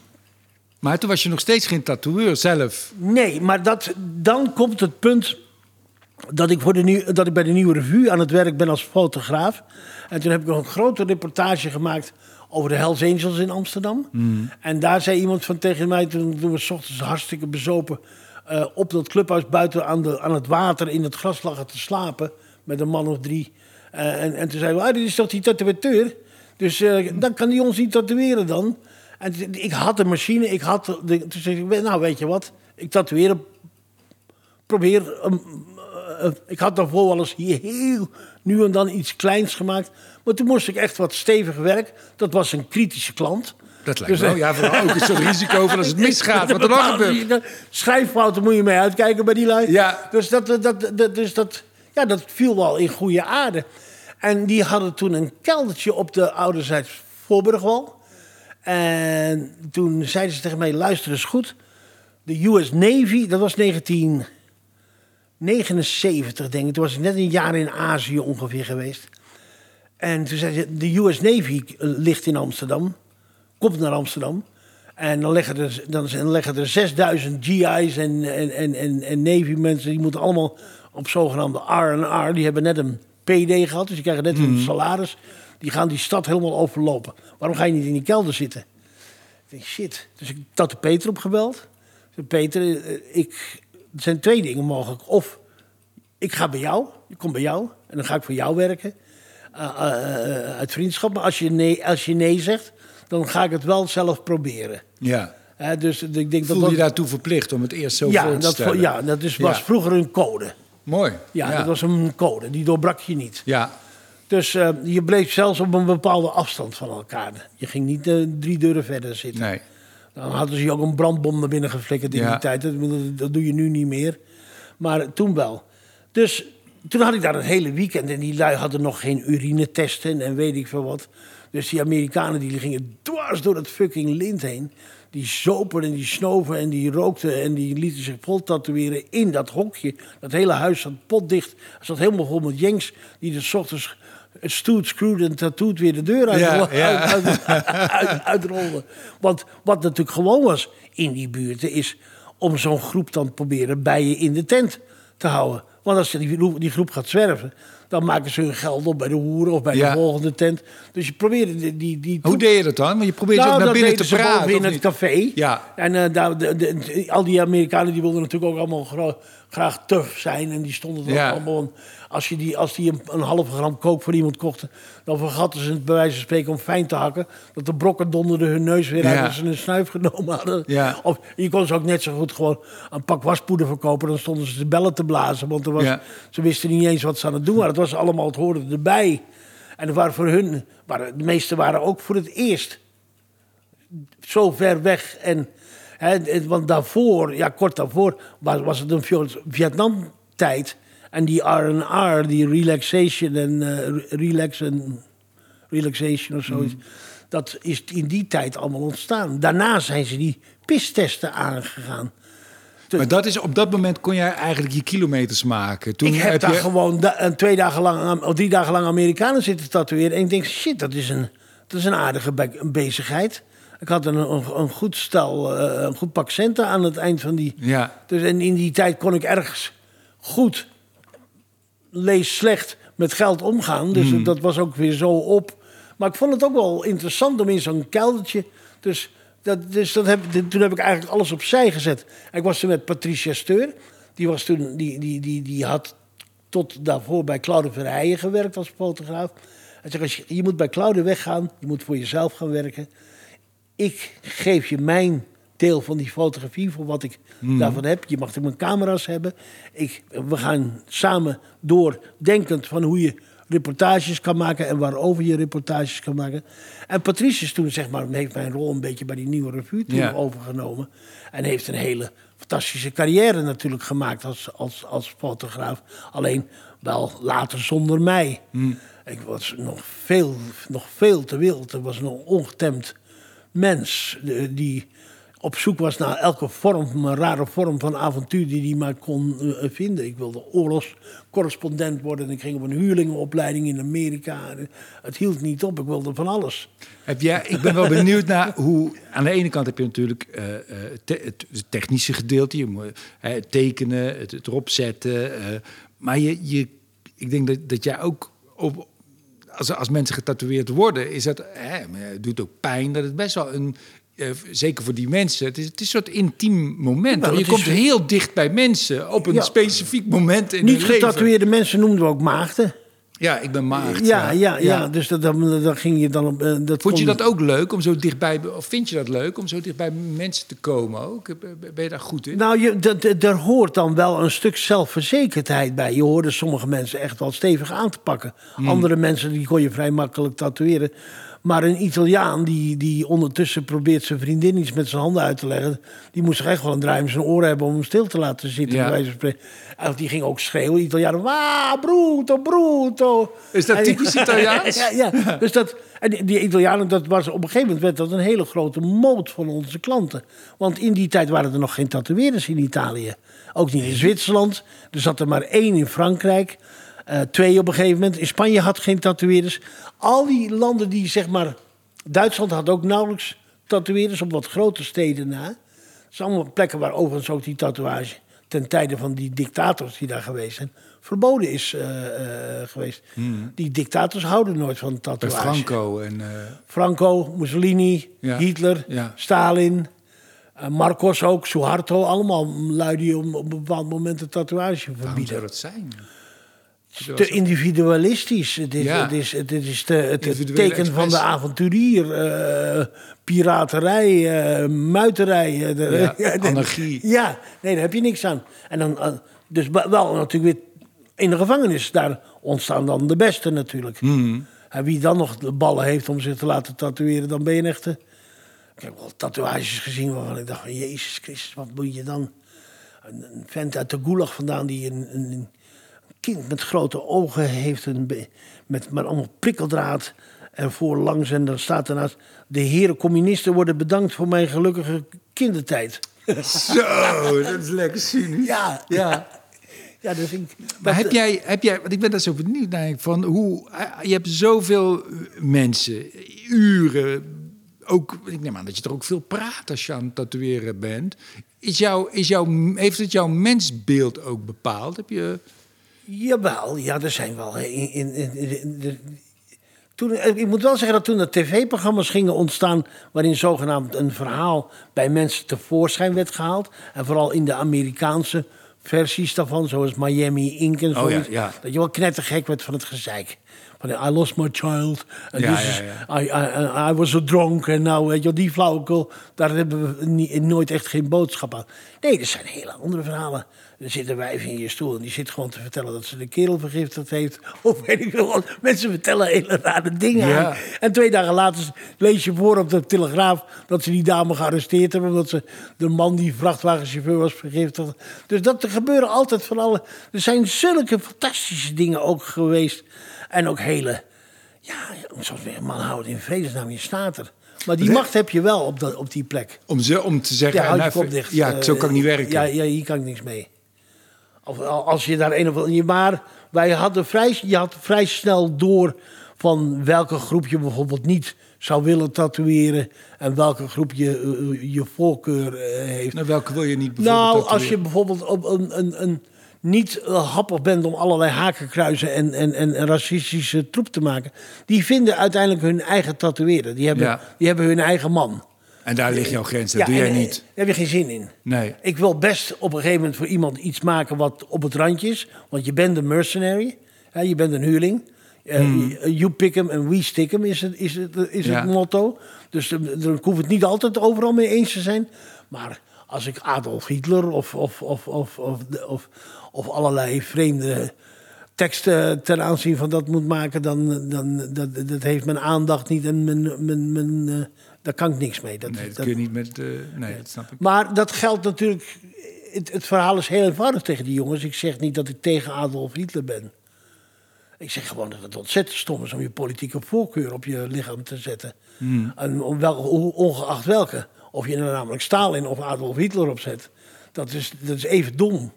Speaker 1: Maar toen was je nog steeds geen tatoeëur zelf.
Speaker 2: Nee, maar dat, dan komt het punt dat ik, voor de nieuw, dat ik bij de Nieuwe Revue aan het werk ben als fotograaf. En toen heb ik nog een grote reportage gemaakt over de Hells Angels in Amsterdam. En daar zei iemand van tegen mij, toen, toen we 's ochtends hartstikke bezopen... eh, op dat clubhuis buiten aan, de, aan het water in het gras lagen te slapen... met een man of drie. Eh, en, en toen we, ah, dit is toch die tatoeateur? Dus eh, dan kan die ons niet tatoeëren dan. En ik had de machine, ik had... Toen zei ik, nou weet je wat, ik tatoeëer probeer. ik had daarvoor wel eens hier heel nu en dan iets kleins gemaakt. Maar toen moest ik echt wat stevig werk. Dat was een kritische klant.
Speaker 1: Dat lijkt
Speaker 2: Dus,
Speaker 1: me wel. Ja, vooral ook een soort risico van als het misgaat. Wat er nog gebeurt.
Speaker 2: Schrijffouten moet je mee uitkijken bij die lui.
Speaker 1: Ja.
Speaker 2: Dus, dat, dat, dat, dus dat, ja, dat viel wel in goede aarde. En die hadden toen een keldertje op de ouderzijds Voorburgwal. En toen zeiden ze tegen mij, luister eens goed. De US Navy, dat was 19... 79, denk ik. Toen was ik net een jaar in Azië ongeveer geweest. En toen zei ze, de US Navy ligt in Amsterdam. Komt naar Amsterdam. En dan leggen er, dan leggen er 6000 GI's en, en, en, en, en Navy mensen... die moeten allemaal op zogenaamde R&R... die hebben net een PD gehad, dus die krijgen net een salaris. Die gaan die stad helemaal overlopen. Waarom ga je niet in die kelder zitten? Ik denk, shit. Dus ik had de Peter opgebeld. Peter, eh, ik, er zijn twee dingen mogelijk. Of ik ga bij jou, ik kom bij jou en dan ga ik voor jou werken. eh, eh, uit vriendschap. Maar als je, nee, als je nee zegt, dan ga ik het wel zelf proberen.
Speaker 1: Ja.
Speaker 2: Hè, dus ik denk dat
Speaker 1: Voel
Speaker 2: dat...
Speaker 1: je daartoe verplicht om het eerst zo
Speaker 2: ja,
Speaker 1: voor te
Speaker 2: dat,
Speaker 1: stellen?
Speaker 2: ja, dat is, was
Speaker 1: Ja.
Speaker 2: vroeger een code.
Speaker 1: Mooi.
Speaker 2: Ja, dat was een code. Die doorbrak je niet.
Speaker 1: Ja,
Speaker 2: Dus eh, je bleef zelfs op een bepaalde afstand van elkaar. Je ging niet eh, drie deuren verder zitten.
Speaker 1: nee.
Speaker 2: Dan hadden ze je ook een brandbom naar binnen geflikkerd in
Speaker 1: Ja.
Speaker 2: die tijd. Dat, dat doe je nu niet meer. Maar toen wel. Dus toen had ik daar een hele weekend. En die lui hadden nog geen urinetesten en weet ik veel wat. Dus die Amerikanen die gingen dwars door het fucking lint heen. Die zopen en die snoven en die rookten en die lieten zich vol tatoeëren in dat hokje. Dat hele huis zat potdicht. Het zat helemaal vol met jengs die de 's ochtends het stoet, screwed en tattooed weer de deur uit,
Speaker 1: Ja, ja.
Speaker 2: uit, uit, uitrollen. Want wat natuurlijk gewoon was in die buurten is om zo'n groep dan proberen bij je in de tent te houden. Want als die, die groep gaat zwerven, dan maken ze hun geld op bij de hoeren of bij
Speaker 1: Ja.
Speaker 2: de volgende tent. Dus je probeerde die, die, die
Speaker 1: Hoe deed je dat dan? Want je probeerde
Speaker 2: nou,
Speaker 1: naar binnen te praten.
Speaker 2: in het café.
Speaker 1: Ja.
Speaker 2: En eh, daar, de, de- al die Amerikanen die wilden natuurlijk ook allemaal gra- graag tough zijn. En die stonden er
Speaker 1: Ja.
Speaker 2: allemaal... Als, je die, als die een, een halve gram kook voor iemand kochten... dan vergatten ze het bij wijze van spreken om fijn te hakken. Dat de brokken donderden hun neus weer uit
Speaker 1: Ja.
Speaker 2: als ze een snuif genomen hadden.
Speaker 1: Ja.
Speaker 2: Of je kon ze ook net zo goed gewoon een pak waspoeder verkopen. Dan stonden ze de bellen te blazen. Want er was,
Speaker 1: Ja.
Speaker 2: ze wisten niet eens wat ze aan het doen waren. Het was allemaal, het hoorde erbij. En er waren voor hun... Waren, de meeste waren ook voor het eerst zo ver weg. En, hè, het- want daarvoor, ja, kort daarvoor, was, was het een Viet- Vietnam-tijd. En die R&R, die relaxation en eh, re- relax en relaxation of zoiets. Dat is in die tijd allemaal ontstaan. Daarna zijn ze die pistesten aangegaan.
Speaker 1: Maar dat is, op dat moment kon jij eigenlijk je kilometers maken. Toen
Speaker 2: ik heb, daar
Speaker 1: je...
Speaker 2: gewoon da- een twee dagen lang, of drie dagen lang Amerikanen zitten tatoeëren. En ik denk, shit, dat is een, dat is een aardige be- bezigheid. Ik had een, een, een goed stel, eh, een goed pak centen aan het eind van die...
Speaker 1: Ja.
Speaker 2: Dus en in die tijd kon ik ergens goed, lees slecht, met geld omgaan. Dus
Speaker 1: Hmm.
Speaker 2: dat was ook weer zo op. Maar ik vond het ook wel interessant om in zo'n keldertje... Dus, dat, dus dat heb, toen heb ik eigenlijk alles opzij gezet. En ik was toen met Patricia Steur. Die, was toen, die, die, die, die had tot daarvoor bij Claude Verheijen gewerkt als fotograaf. Hij zegt, als je, je moet bij Claude weggaan. Je moet voor jezelf gaan werken ik geef je mijn deel van die fotografie voor wat ik daarvan heb. Je mag ook mijn camera's hebben. Ik, we gaan samen door, denkend van hoe je reportages kan maken en waarover je reportages kan maken. En Patrice is toen, zeg maar, heeft mijn rol een beetje bij die nieuwe revue toen
Speaker 1: Ja.
Speaker 2: overgenomen. En heeft een hele fantastische carrière natuurlijk gemaakt als, als, als fotograaf. Alleen wel later zonder mij. Ik was nog veel, nog veel te wild. Er was een ongetemd mens die op zoek was naar elke vorm, een rare vorm van avontuur die hij maar kon eh, vinden. Ik wilde oorlogscorrespondent worden en ik ging op een huurlingenopleiding in Amerika. Het hield niet op, ik wilde van alles.
Speaker 1: Heb jij, ik ben wel benieuwd naar hoe. Aan de ene kant heb je natuurlijk eh, eh, het technische gedeelte, je moet het tekenen, het, erop zetten. maar je, je, ik denk dat, dat jij ook als, als mensen getatoeëerd worden, is dat, hè, het doet ook pijn, dat het best wel een. Eh, zeker voor die mensen. Het is, het is een soort intiem moment. Hoor. je
Speaker 2: is-
Speaker 1: komt heel dicht bij mensen op een
Speaker 2: Ja.
Speaker 1: specifiek moment in
Speaker 2: Niet getatoeëerde mensen noemden we ook maagden.
Speaker 1: Ja, ik ben maagd.
Speaker 2: Ja, ja, ja, dus dat, ging je dan op... eh, Dat
Speaker 1: Vond je dat ook leuk om zo dichtbij, of vind je dat leuk om zo dichtbij mensen te komen ook? Ben je daar goed in?
Speaker 2: Nou, je, er hoort dan wel een stuk zelfverzekerdheid bij. Je hoorde sommige mensen echt wel stevig aan te pakken.
Speaker 1: Hmm.
Speaker 2: Andere mensen die kon je vrij makkelijk tatoeëren. Maar een Italiaan die, die ondertussen probeert zijn vriendin iets met zijn handen uit te leggen... die moest toch echt wel een draai in zijn oren hebben om hem stil te laten zitten.
Speaker 1: Ja.
Speaker 2: En die ging ook schreeuwen, Italiaan. Wa, bruto, bruto.
Speaker 1: Is dat typisch Italiaans?
Speaker 2: ja, ja, dus dat... En die, die Italianen, dat was op een gegeven moment werd dat een hele grote moot van onze klanten. Want in die tijd waren er nog geen tatoeëerders in Italië. Ook niet in Zwitserland. Er zat er maar één in Frankrijk. Eh, twee op een gegeven moment. In Spanje had geen tatoeëerders. Al die landen die zeg maar. Duitsland had ook nauwelijks tatoeëerders op wat grote steden na. Het zijn allemaal plekken waar overigens ook die tatoeage. ten tijde van die dictators die daar geweest zijn. verboden is eh, eh, geweest. Die dictators houden nooit van
Speaker 1: Bij
Speaker 2: tatoeage.
Speaker 1: Franco en...
Speaker 2: Franco, Mussolini,
Speaker 1: Ja.
Speaker 2: Hitler,
Speaker 1: Ja.
Speaker 2: Stalin, Marcos ook, Suharto. Allemaal lui die op op een bepaald moment een tatoeage
Speaker 1: waarom
Speaker 2: verbieden.
Speaker 1: zou dat zijn?
Speaker 2: Te individualistisch. Het is,
Speaker 1: Ja.
Speaker 2: het is, het is het teken van de avonturier. eh, piraterij, eh, muiterij. eh, de-
Speaker 1: Ja, anarchie.
Speaker 2: Ja, nee, daar heb je niks aan. En dan, dus wel- natuurlijk weer in de gevangenis. Daar ontstaan dan de beste natuurlijk.
Speaker 1: Hmm.
Speaker 2: En wie dan nog de ballen heeft om zich te laten tatoeëren, dan ben je een echte... Ik heb wel tatoeages gezien waarvan ik dacht van... Jezus Christus, wat moet je dan... Een, een vent uit de gulag vandaan die een, een kind met grote ogen heeft... Een, met, met allemaal prikkeldraad ervoor langs. En dan staat ernaast... De heren communisten worden bedankt voor mijn gelukkige kindertijd.
Speaker 1: Zo, dat is lekker cynisch.
Speaker 2: Ja,
Speaker 1: Ja.
Speaker 2: ja dat vind ik...
Speaker 1: Maar heb jij, heb jij, want ik ben daar zo benieuwd naar, van hoe, eh, je hebt zoveel mensen, uren, ook, ik neem aan dat je er ook veel praat als je aan het tatoeëren bent. Is jouw, is jouw, heeft het jouw mensbeeld ook bepaald? Heb je,
Speaker 2: Jawel, ja, er zijn wel. In, in, in- de- toen, eh, ik moet wel zeggen dat toen er tv-programma's gingen ontstaan. waarin zogenaamd een verhaal bij mensen tevoorschijn werd gehaald. en vooral in de Amerikaanse versies daarvan, zoals Miami Ink en zo.
Speaker 1: Oh ja, ja.
Speaker 2: Dat je wel knettergek werd van het gezeik. Van I lost my child.
Speaker 1: Ja,
Speaker 2: this is- I, I, I was a drunk. En nou, weet je die flauwekul. Daar hebben we niet, nooit echt geen boodschap aan. Nee, er zijn hele andere verhalen. Er zit een wijf in je stoel en die zit gewoon te vertellen dat ze de kerel vergiftigd heeft. Of weet ik veel wat. Mensen vertellen hele rare dingen
Speaker 1: Ja.
Speaker 2: aan. En twee dagen later lees je voor op de Telegraaf dat ze die dame gearresteerd hebben. Omdat ze de man die vrachtwagenchauffeur was vergiftigd. Dus dat er gebeuren altijd van alle. Er zijn zulke fantastische dingen ook geweest. En ook hele. Ja, zoals weer een man houdt in vredesnaam, je staat er. Maar die macht heb je wel op, dat, op die plek.
Speaker 1: om, ze, om te zeggen,
Speaker 2: Ja, houd je
Speaker 1: nou,
Speaker 2: kop dicht.
Speaker 1: ja,
Speaker 2: Eh,
Speaker 1: zo kan ik niet werken.
Speaker 2: Ja, ja, hier kan ik niks mee. Of als je daar een of andere... Maar wij hadden vrij, je had vrij snel door van welke groep je bijvoorbeeld niet zou willen tatoeëren... en welke groep je, eh, je voorkeur eh, heeft.
Speaker 1: Nou, welke wil je niet bijvoorbeeld
Speaker 2: Nou, als je bijvoorbeeld op een, een, een niet eh, happig bent om allerlei hakenkruizen en, en, en, en racistische troep te maken, die vinden uiteindelijk hun eigen tatoeëren. Die hebben,
Speaker 1: Ja.
Speaker 2: die hebben hun eigen man.
Speaker 1: En daar ligt jouw grens, dat doe jij
Speaker 2: eh,
Speaker 1: niet.
Speaker 2: Daar heb je geen zin in.
Speaker 1: Nee.
Speaker 2: Ik wil best op een gegeven moment voor iemand iets maken wat op het randje is. Want je bent een mercenary. Hè, je bent een huurling. Eh, You pick 'em and we stick 'em is het, is het, is
Speaker 1: Hmm. Ja.
Speaker 2: het motto. Dus eh, dan hoef het niet altijd overal mee eens te zijn. Maar als ik Adolf Hitler of, of, of, of, of, of, of allerlei vreemde teksten ten aanzien van dat moet maken... dan, dan dat, dat heeft mijn aandacht niet en mijn, mijn, mijn, eh, daar kan ik niks mee. Dat,
Speaker 1: Nee, dat
Speaker 2: dat-
Speaker 1: kun je niet met... eh, nee, dat snap ik.
Speaker 2: maar dat geldt natuurlijk. Het, het verhaal is heel eenvoudig tegen die jongens. Ik zeg niet dat ik tegen Adolf Hitler ben. Ik zeg gewoon dat het ontzettend stom is om je politieke voorkeur op je lichaam te zetten. En om wel, hoe- ongeacht welke. Of je er namelijk Stalin of Adolf Hitler op zet. Dat is, dat is even dom.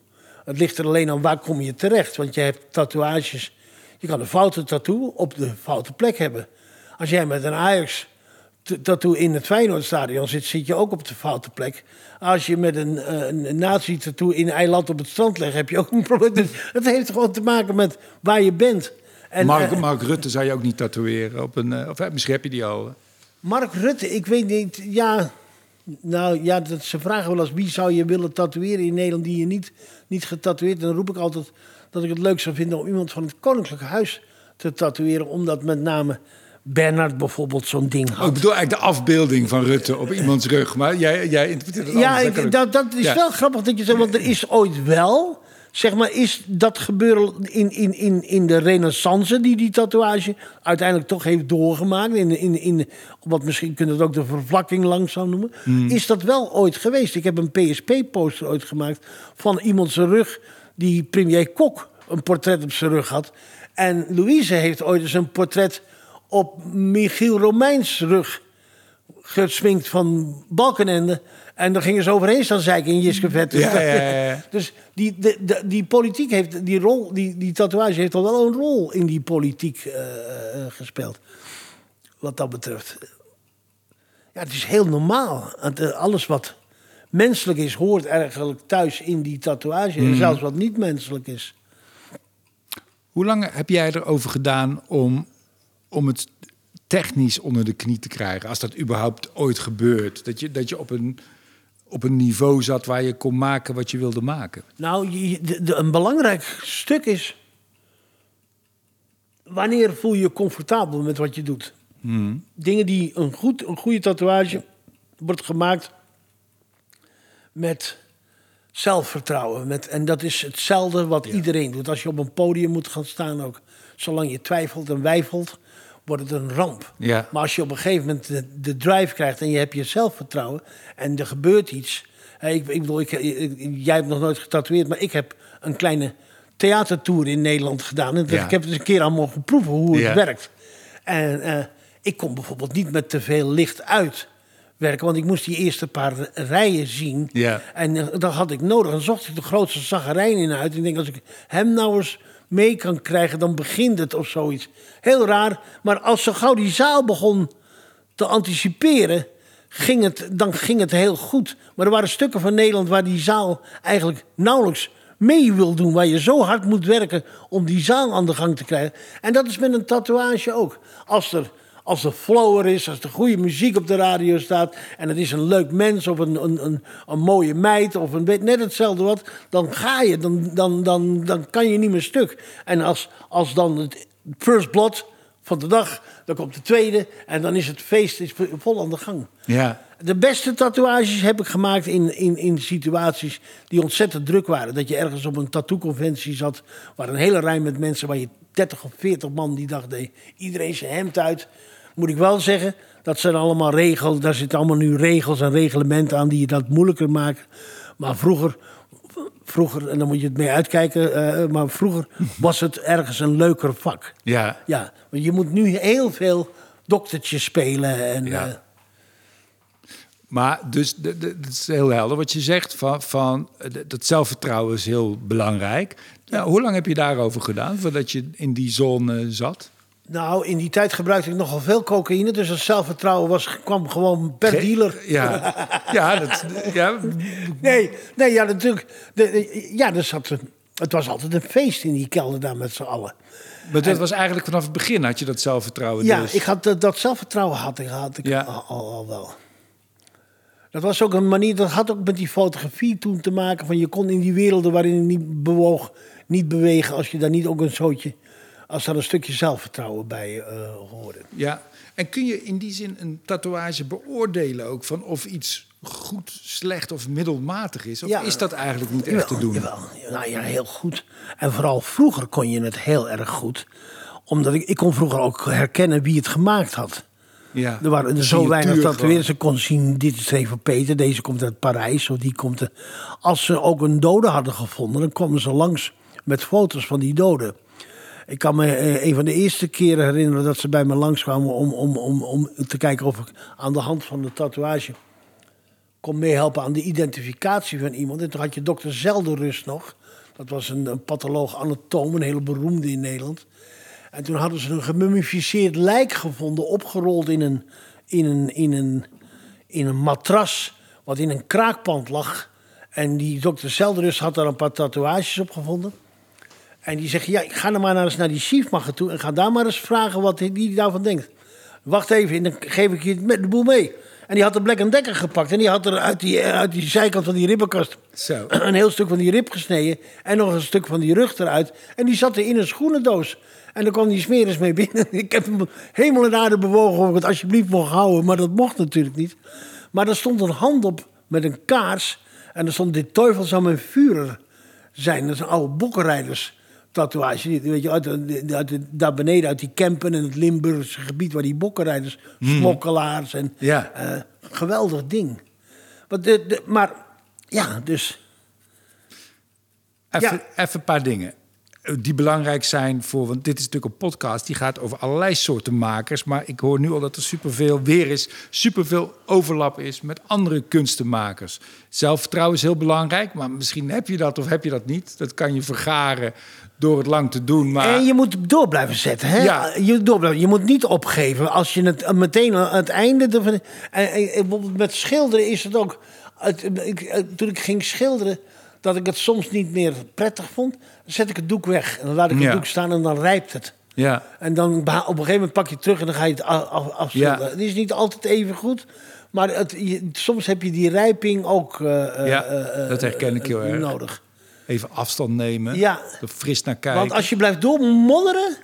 Speaker 2: Het ligt er alleen aan waar kom je terecht. Want je hebt tatoeages. Je kan een foute tattoo op de foute plek hebben. Als jij met een Ajax t- tattoo in het Feyenoordstadion zit, zit je ook op de foute plek. Als je met een, eh, een nazi-tattoo in eiland op het strand legt, heb je ook een probleem. Dus Het heeft gewoon te maken met waar je bent. En,
Speaker 1: Mark,
Speaker 2: eh,
Speaker 1: Mark Rutte zou je ook niet tatoeëren op een... eh, of misschien heb je die al.
Speaker 2: Mark Rutte, ik weet niet, ja... Nou ja, dat, ze vragen wel eens wie zou je willen tatoeëren in Nederland die je niet, niet getatoeëerd. En dan roep ik altijd dat ik het leuk zou vinden om iemand van het Koninklijke Huis te tatoeëren. Omdat met name Bernard bijvoorbeeld zo'n ding
Speaker 1: Oh,
Speaker 2: had.
Speaker 1: ik bedoel eigenlijk de afbeelding van Rutte op iemands rug. Maar jij, jij interpreteert het
Speaker 2: Ja,
Speaker 1: anders. ook.
Speaker 2: dat, dat is
Speaker 1: Ja.
Speaker 2: wel grappig dat je zegt, want er is ooit wel, zeg maar, is dat gebeuren in, in, in, in de renaissance die die tatoeage uiteindelijk toch heeft doorgemaakt, in, in, in, wat misschien kun je het ook de vervlakking langzaam noemen,
Speaker 1: Hmm.
Speaker 2: is dat wel ooit geweest. Ik heb een PSP-poster ooit gemaakt van iemand zijn rug, die premier Kok een portret op zijn rug had. En Louise heeft ooit eens een portret op Michiel Romeins rug gesminkt van Balkenende. En dan gingen ze overheen staan zeiken in Jiske Vet. Dus,
Speaker 1: Ja, ja, ja,
Speaker 2: dus die, de, de- die politiek heeft, die rol, die, die tatoeage heeft al wel een rol in die politiek eh, eh, gespeeld. Wat dat betreft. Ja, het is heel normaal. Het, eh, Alles wat menselijk is, hoort eigenlijk thuis in die tatoeage. En zelfs wat niet menselijk is.
Speaker 1: Hoe lang heb jij erover gedaan om, om het technisch onder de knie te krijgen? Als dat überhaupt ooit gebeurt. Dat je, dat je op, een, op een niveau zat waar je kon maken wat je wilde maken.
Speaker 2: Nou, je- de- de- een belangrijk stuk is. Wanneer voel je je comfortabel met wat je doet? Dingen die een, goed, een goede tatoeage wordt gemaakt met zelfvertrouwen. Met, en dat is hetzelfde wat iedereen doet. Als je op een podium moet gaan staan ook. Zolang je twijfelt en wijfelt, wordt het een ramp.
Speaker 1: Ja.
Speaker 2: Maar als je op een gegeven moment de, de drive krijgt en je hebt je zelfvertrouwen en er gebeurt iets. Hè, Ik, ik bedoel, ik, ik- jij hebt nog nooit getatoeëerd, maar ik heb een kleine theatertour in Nederland gedaan. En
Speaker 1: Ja.
Speaker 2: ik heb het eens een keer aan mogen proeven hoe het
Speaker 1: Ja.
Speaker 2: werkt. En eh, ik kon bijvoorbeeld niet met te veel licht uit werken, want ik moest die eerste paar rijen zien.
Speaker 1: Ja.
Speaker 2: En eh, dat had ik nodig. Dan zocht ik de grootste zagarijn in uit. En ik denk, als ik hem nou eens mee kan krijgen, dan begint het of zoiets. Heel raar. Maar als zo gauw die zaal begon te anticiperen, ging het, dan ging het heel goed. Maar er waren stukken van Nederland waar die zaal eigenlijk nauwelijks mee wil doen. Waar je zo hard moet werken om die zaal aan de gang te krijgen. En dat is met een tatoeage ook. Als er, als er flow er is, als er goede muziek op de radio staat... en het is een leuk mens of een, een, een, een mooie meid of een, weet net hetzelfde wat... dan ga je, dan, dan, dan, dan kan je niet meer stuk. En als, als dan het first blood van de dag, dan komt de tweede... en dan is het feest is vol aan de gang.
Speaker 1: Ja.
Speaker 2: De beste tatoeages heb ik gemaakt in, in, in situaties die ontzettend druk waren. Dat je ergens op een tattoo-conventie zat, waar een hele rij met mensen, waar je 30 of 40 man die dag deed. Iedereen zijn hemd uit. Moet ik wel zeggen, dat zijn allemaal regels. Daar zitten allemaal nu regels en reglementen aan die je dat moeilijker maken. Maar vroeger, vroeger en dan moet je het mee uitkijken, eh, maar vroeger was het ergens een leuker vak.
Speaker 1: Ja.
Speaker 2: Ja, want je moet nu heel veel doktertjes spelen en...
Speaker 1: Ja.
Speaker 2: eh,
Speaker 1: Maar dus het is heel helder wat je zegt. Van, van, eh, dat zelfvertrouwen is heel belangrijk. Ja, hoe lang heb je daarover gedaan voordat je in die zone zat?
Speaker 2: Nou, in die tijd gebruikte ik nogal veel cocaïne. Dus het zelfvertrouwen was, kwam gewoon per
Speaker 1: Ge-
Speaker 2: dealer.
Speaker 1: Ja, ja, dat, ja,
Speaker 2: Nee, nee ja, natuurlijk. De, de- ja, er zat een, het was altijd een feest in die kelder daar met z'n allen.
Speaker 1: maar dat was eigenlijk vanaf het begin had je dat zelfvertrouwen.
Speaker 2: Ja,
Speaker 1: dus.
Speaker 2: ik had, dat- dat zelfvertrouwen had ik, had ik
Speaker 1: Ja.
Speaker 2: al, al, al wel. Dat was ook een manier, dat had ook met die fotografie toen te maken. Van je kon in die werelden waarin je niet bewoog, niet bewegen. Als je daar niet ook een zootje, als daar een stukje zelfvertrouwen bij eh hoorde.
Speaker 1: Ja, en kun je in die zin een tatoeage beoordelen ook van of iets goed, slecht of middelmatig is? Of
Speaker 2: Ja.
Speaker 1: is dat eigenlijk niet echt te doen?
Speaker 2: Jawel, nou ja, heel goed. En vooral vroeger kon je het heel erg goed. Omdat ik, ik kon vroeger ook herkennen wie het gemaakt had.
Speaker 1: Ja.
Speaker 2: Er waren er zo weinig tatoeëerders. Ik kon zien, dit is even Peter, deze komt uit Parijs. Of die komt. Als ze ook een dode hadden gevonden, dan kwamen ze langs met foto's van die doden. Ik kan me eh, een van de eerste keren herinneren dat ze bij me langskwamen om, om, om, om te kijken of ik aan de hand van de tatoeage kon meehelpen aan de identificatie van iemand. En toen had je dokter Zelderus nog. Dat was een, een patholoog-anatoom, een hele beroemde in Nederland. En toen hadden ze een gemummificeerd lijk gevonden, opgerold in een, in een, in een, in een matras, wat in een kraakpand lag. En die dokter Zelderus had daar een paar tatoeages op gevonden. En die zegt, ja, ik ga dan maar eens naar die chiefmacher toe... en ga daar maar eens vragen wat hij die daarvan denkt. Wacht even, en dan geef ik je de boel mee. En die had de Black Decker gepakt... en die had er uit die, uit die zijkant van die ribbenkast...
Speaker 1: Zo.
Speaker 2: een heel stuk van die rib gesneden... en nog een stuk van die rug eruit. En die zat er in een schoenendoos. En dan kwam die smeris mee binnen. Ik heb hem hemel en aarde bewogen of ik het alsjeblieft mocht houden... maar dat mocht natuurlijk niet. Maar er stond een hand op met een kaars... en er stond dit teufel zou mijn vurer zijn. Dat een oude bokkenrijders tatoeage. Die- Weet je, uit, uit daar beneden uit die Kempen en het Limburgse gebied... waar die bokkenrijders, smokkelaars en...
Speaker 1: Ja.
Speaker 2: eh, geweldig ding. Maar, de, de- maar ja, dus...
Speaker 1: Even,
Speaker 2: Ja.
Speaker 1: even een paar dingen. die belangrijk zijn voor, want dit is natuurlijk een podcast die gaat over allerlei soorten makers, maar ik hoor nu al dat er superveel weer is, superveel overlap is met andere kunstenmakers. Zelfvertrouwen is heel belangrijk, maar misschien heb je dat of heb je dat niet. Dat kan je vergaren door het lang te doen. Maar...
Speaker 2: En je moet door blijven zetten. Hè?
Speaker 1: Ja.
Speaker 2: Je, door blijven, je moet niet opgeven. Als je het meteen aan het einde... en, en bijvoorbeeld met schilderen is het ook... Het, ik, eh, toen ik ging schilderen, dat ik het soms niet meer prettig vond... dan zet ik het doek weg. En dan laat ik
Speaker 1: Ja.
Speaker 2: het doek staan en dan rijpt het.
Speaker 1: Ja,
Speaker 2: En dan op een gegeven moment pak je het terug en dan ga je het af, afschilderen.
Speaker 1: Ja.
Speaker 2: Het is niet altijd even goed... Maar het, je- soms heb je die rijping ook eh, eh,
Speaker 1: Ja,
Speaker 2: eh, eh,
Speaker 1: dat herken ik heel
Speaker 2: eh,
Speaker 1: erg.
Speaker 2: nodig.
Speaker 1: Even afstand nemen,
Speaker 2: Ja.
Speaker 1: er fris naar kijken.
Speaker 2: Want als je blijft doormodderen...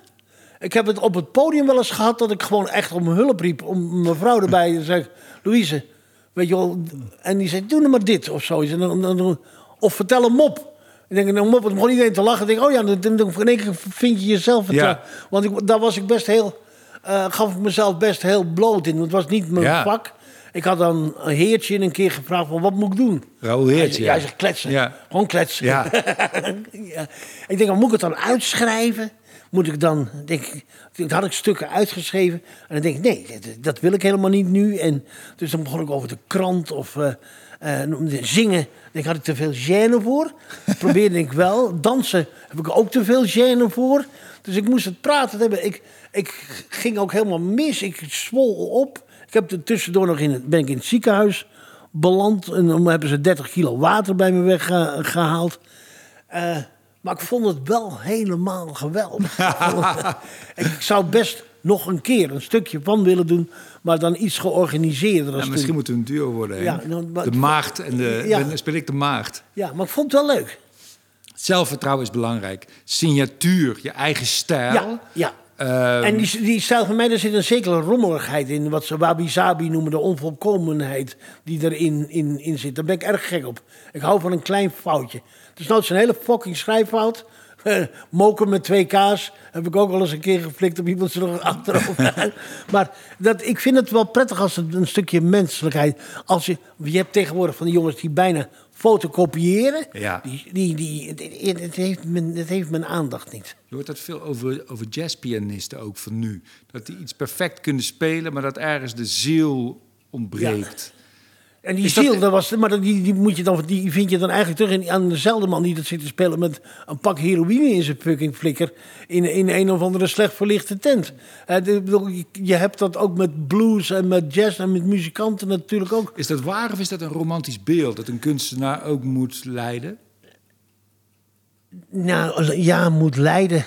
Speaker 2: Ik heb het op het podium wel eens gehad dat ik gewoon echt om hulp riep. Om mijn vrouw erbij te zeggen... Louise, weet je wel... En die zei, doe nou maar dit of zoiets. En dan, dan- dan- of vertel een mop. Ik denk, een mop, dan begon iedereen te lachen. Ik denk, oh ja, dan, in één keer vind je jezelf.
Speaker 1: Ja.
Speaker 2: Want ik, daar was ik best heel... eh, gaf ik mezelf best heel bloot in. Want het was niet mijn
Speaker 1: Ja.
Speaker 2: vak. Ik had dan een heertje een keer gevraagd van, wat moet ik doen? Hij
Speaker 1: Heertje,
Speaker 2: zei,
Speaker 1: ja.
Speaker 2: Hij zegt kletsen.
Speaker 1: Ja.
Speaker 2: Gewoon kletsen.
Speaker 1: Ja.
Speaker 2: ja. Ik denk, moet ik het dan uitschrijven? Moet ik dan, denk ik, toen had ik stukken uitgeschreven. En dan denk ik, nee, dat, dat wil ik helemaal niet nu. En dus dan begon ik over de krant of eh, eh, zingen. Ik denk, had ik te veel gêne voor? Probeerde ik wel. Dansen heb ik ook te veel gêne voor. Dus ik moest het praten hebben. Ik, ik ging ook helemaal mis. Ik zwol op. Ik heb tussendoor nog in het, ben ik in het ziekenhuis beland. En dan hebben ze 30 kilo water bij me weggehaald. Eh, maar ik vond het wel helemaal geweldig. ik zou best nog een keer een stukje van willen doen, maar dan iets georganiseerder.
Speaker 1: Ja, misschien moeten we een duo worden.
Speaker 2: Ja, nou, maar-
Speaker 1: de maagd en de...
Speaker 2: Ja.
Speaker 1: Dan speel ik de maagd.
Speaker 2: Ja, maar ik vond het wel leuk.
Speaker 1: Zelfvertrouwen is belangrijk. Signatuur, je eigen stijl.
Speaker 2: Ja, ja.
Speaker 1: Ehm,
Speaker 2: en die, die stijl van mij, daar zit een zekere rommeligheid in. Wat ze wabi-sabi noemen, de onvolkomenheid die erin in, in zit. Daar ben ik erg gek op. Ik hou van een klein foutje. Dus nou, het is een hele fucking schrijffout. Moken met twee K's heb ik ook al eens een keer geflikt op iemand nog achterover. maar dat, ik vind het wel prettig als het een stukje menselijkheid. Als je, je hebt tegenwoordig van die jongens die bijna fotocopiëren.
Speaker 1: Ja.
Speaker 2: Die, die, die, het, het heeft mijn, het heeft mijn aandacht niet.
Speaker 1: Je hoort dat veel over, over jazzpianisten ook van nu. Dat die iets perfect kunnen spelen, maar dat ergens de ziel ontbreekt.
Speaker 2: En die
Speaker 1: Is dat-
Speaker 2: ziel, dat was, maar die, die, moet je dan, die vind je dan eigenlijk terug in, aan dezelfde man die dat zit te spelen met een pak heroïne in zijn fucking flikker. In, in een of andere slecht verlichte tent. Eh, bedoel, je, je hebt dat ook met blues en met jazz en met muzikanten natuurlijk ook.
Speaker 1: Is dat waar of is dat een romantisch beeld dat een kunstenaar ook moet leiden?
Speaker 2: Nou, ja, moet leiden.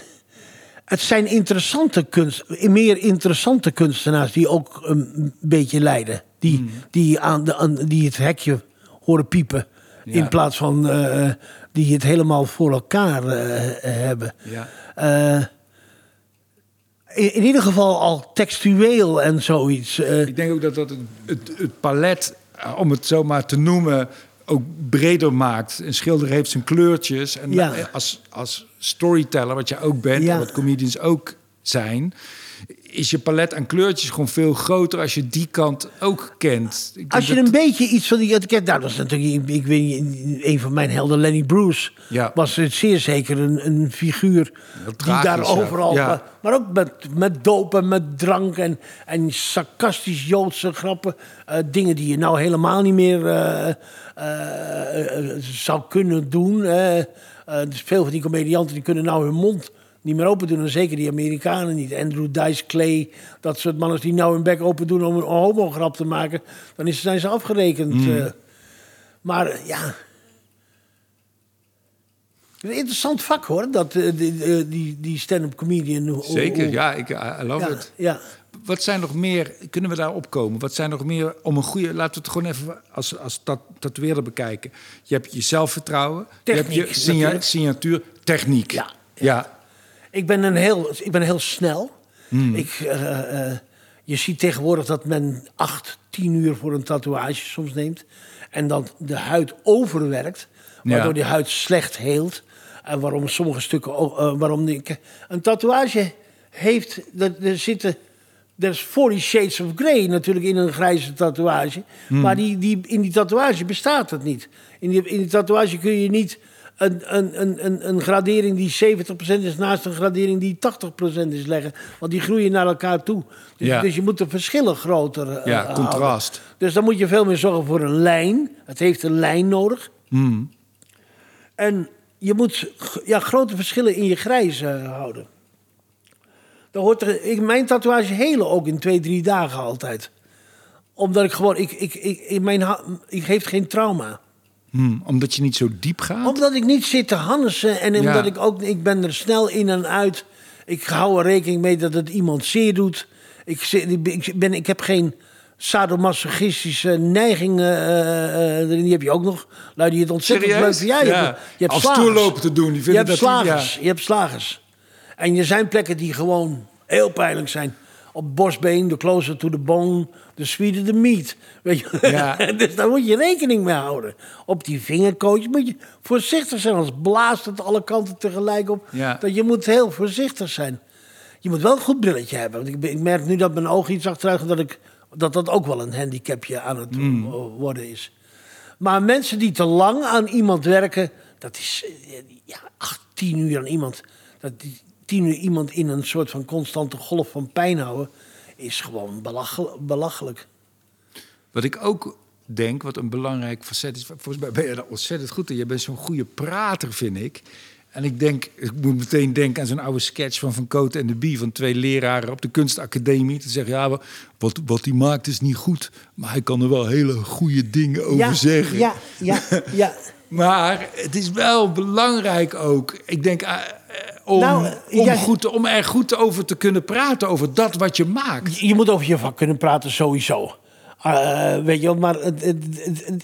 Speaker 2: Het zijn interessante kunst, meer interessante kunstenaars die ook een beetje leiden. Die,
Speaker 1: Hmm.
Speaker 2: die, aan de, aan, die het hekje horen piepen.
Speaker 1: Ja.
Speaker 2: In plaats van eh, die het helemaal voor elkaar eh, hebben.
Speaker 1: Ja.
Speaker 2: Eh, in, in ieder geval al textueel en zoiets.
Speaker 1: Ik denk ook dat dat het, het, het palet, om het zo maar te noemen, ook breder maakt. Een schilder heeft zijn kleurtjes. En
Speaker 2: Ja.
Speaker 1: als, als storyteller, wat jij ook bent, en wat comedians ook zijn, is je palet aan kleurtjes gewoon veel groter als je die kant ook kent. Ik
Speaker 2: Als je
Speaker 1: dat-
Speaker 2: een beetje iets van die. Nou, dat is natuurlijk... Ik, weet niet, een van mijn helden, Lenny Bruce...
Speaker 1: Ja.
Speaker 2: was het zeer zeker een, een figuur die daar overal...
Speaker 1: Ja.
Speaker 2: Maar, maar ook met, met doop en met drank en, en sarcastisch Joodse grappen. eh, dingen die je nou helemaal niet meer eh, zou kunnen doen. eh. Eh, dus veel van die comedianten die kunnen nou hun mond niet meer open doen. En zeker die Amerikanen niet. Andrew Dice Clay, dat soort mannen die nou hun bek open doen om een homo-grap te maken. Dan is, zijn ze afgerekend.
Speaker 1: Hmm.
Speaker 2: eh. maar eh, ja... Een interessant vak hoor, dat, eh, die, eh, die, die stand-up comedian. Hoe-
Speaker 1: Zeker,
Speaker 2: hoe-
Speaker 1: ja, ik I love
Speaker 2: ja,
Speaker 1: it.
Speaker 2: ja.
Speaker 1: Wat zijn nog meer, kunnen we daar opkomen? Wat zijn nog meer om een goede, laten we het gewoon even als, als tat, tatoeëerder bekijken. Je hebt je zelfvertrouwen,
Speaker 2: Techniek,
Speaker 1: je hebt je signa- signatuur, techniek.
Speaker 2: Ja,
Speaker 1: ja.
Speaker 2: Ik ben, een heel, ik ben heel snel.
Speaker 1: Hmm.
Speaker 2: Ik, eh, eh, je ziet tegenwoordig dat men acht, tien uur voor een tatoeage soms neemt. En dan de huid overwerkt. Waardoor
Speaker 1: Ja.
Speaker 2: die huid slecht heelt. En waarom sommige stukken... eh, waarom die, een tatoeage heeft... Er, er zitten... Er is 40 shades of grey natuurlijk in een grijze tatoeage.
Speaker 1: Hmm.
Speaker 2: Maar die, die, in die tatoeage bestaat het niet. In die, in die tatoeage kun je niet een, een, een, een, gradering die 70% is naast een gradering die 80% is leggen. Want die groeien naar elkaar toe. Dus,
Speaker 1: Ja.
Speaker 2: dus je moet de verschillen groter eh,
Speaker 1: Ja,
Speaker 2: houden.
Speaker 1: contrast.
Speaker 2: Dus dan moet je veel meer zorgen voor een lijn. Het heeft een lijn nodig.
Speaker 1: Hmm.
Speaker 2: En je moet ja, grote verschillen in je grijs houden. Dan hoort er, ik, mijn tatoeage helen ook in twee, drie dagen altijd. Omdat ik gewoon, ik, ik, ik, in mijn, ik heeft geen trauma.
Speaker 1: Hmm, omdat je niet zo diep gaat?
Speaker 2: Omdat ik niet zit te hannesen en
Speaker 1: Ja.
Speaker 2: omdat ik ook, ik ben er snel in en uit. Ik hou er rekening mee dat het iemand zeer doet. Ik, ik ben, ik ik heb geen sadomasochistische neiging eh, eh, erin. Die heb je ook nog. Lui die het ontzettend
Speaker 1: Serieus?
Speaker 2: leuk. Ja, je
Speaker 1: Ja.
Speaker 2: hebt, je hebt
Speaker 1: Als
Speaker 2: slagers.
Speaker 1: toerlopen te doen, die
Speaker 2: Je hebt
Speaker 1: dat die-
Speaker 2: slagers.
Speaker 1: ja.
Speaker 2: Je hebt slagers. En er zijn plekken die gewoon heel pijnlijk zijn. Op borstbeen, de closer to the bone, de sweeter the meat. Weet je?
Speaker 1: Ja.
Speaker 2: dus daar moet je rekening mee houden. Op die vingerkootjes moet je voorzichtig zijn. Anders blaast het alle kanten tegelijk op.
Speaker 1: Ja.
Speaker 2: Dat je moet heel voorzichtig zijn. Je moet wel een goed brilletje hebben. Want ik, ik merk nu dat mijn oog iets achteruit gaat... dat ik, dat, dat ook wel een handicapje aan het
Speaker 1: Hmm.
Speaker 2: eh, worden is. Maar mensen die te lang aan iemand werken... dat is eh, ja, acht, tien uur aan iemand... dat die tien uur iemand in een soort van constante golf van pijn houden... is gewoon belachel- belachelijk.
Speaker 1: Wat ik ook denk, wat een belangrijk facet is... Volgens mij ben je daar ontzettend goed in. Je bent zo'n goede prater, vind ik. En ik denk, ik moet meteen denken aan zo'n oude sketch van Van Cote en de Bie... van twee leraren op de kunstacademie. Te zeggen, ja, wat, wat hij maakt is niet goed... maar hij kan er wel hele goede dingen over
Speaker 2: ja,
Speaker 1: zeggen.
Speaker 2: Ja, ja, ja.
Speaker 1: Maar het is wel belangrijk ook. Ik denk eh, om,
Speaker 2: Nou,
Speaker 1: om,
Speaker 2: ja.
Speaker 1: goed, om er goed over te kunnen praten. Over dat wat je maakt.
Speaker 2: Je moet over je vak kunnen praten, sowieso. Eh, weet je wel, maar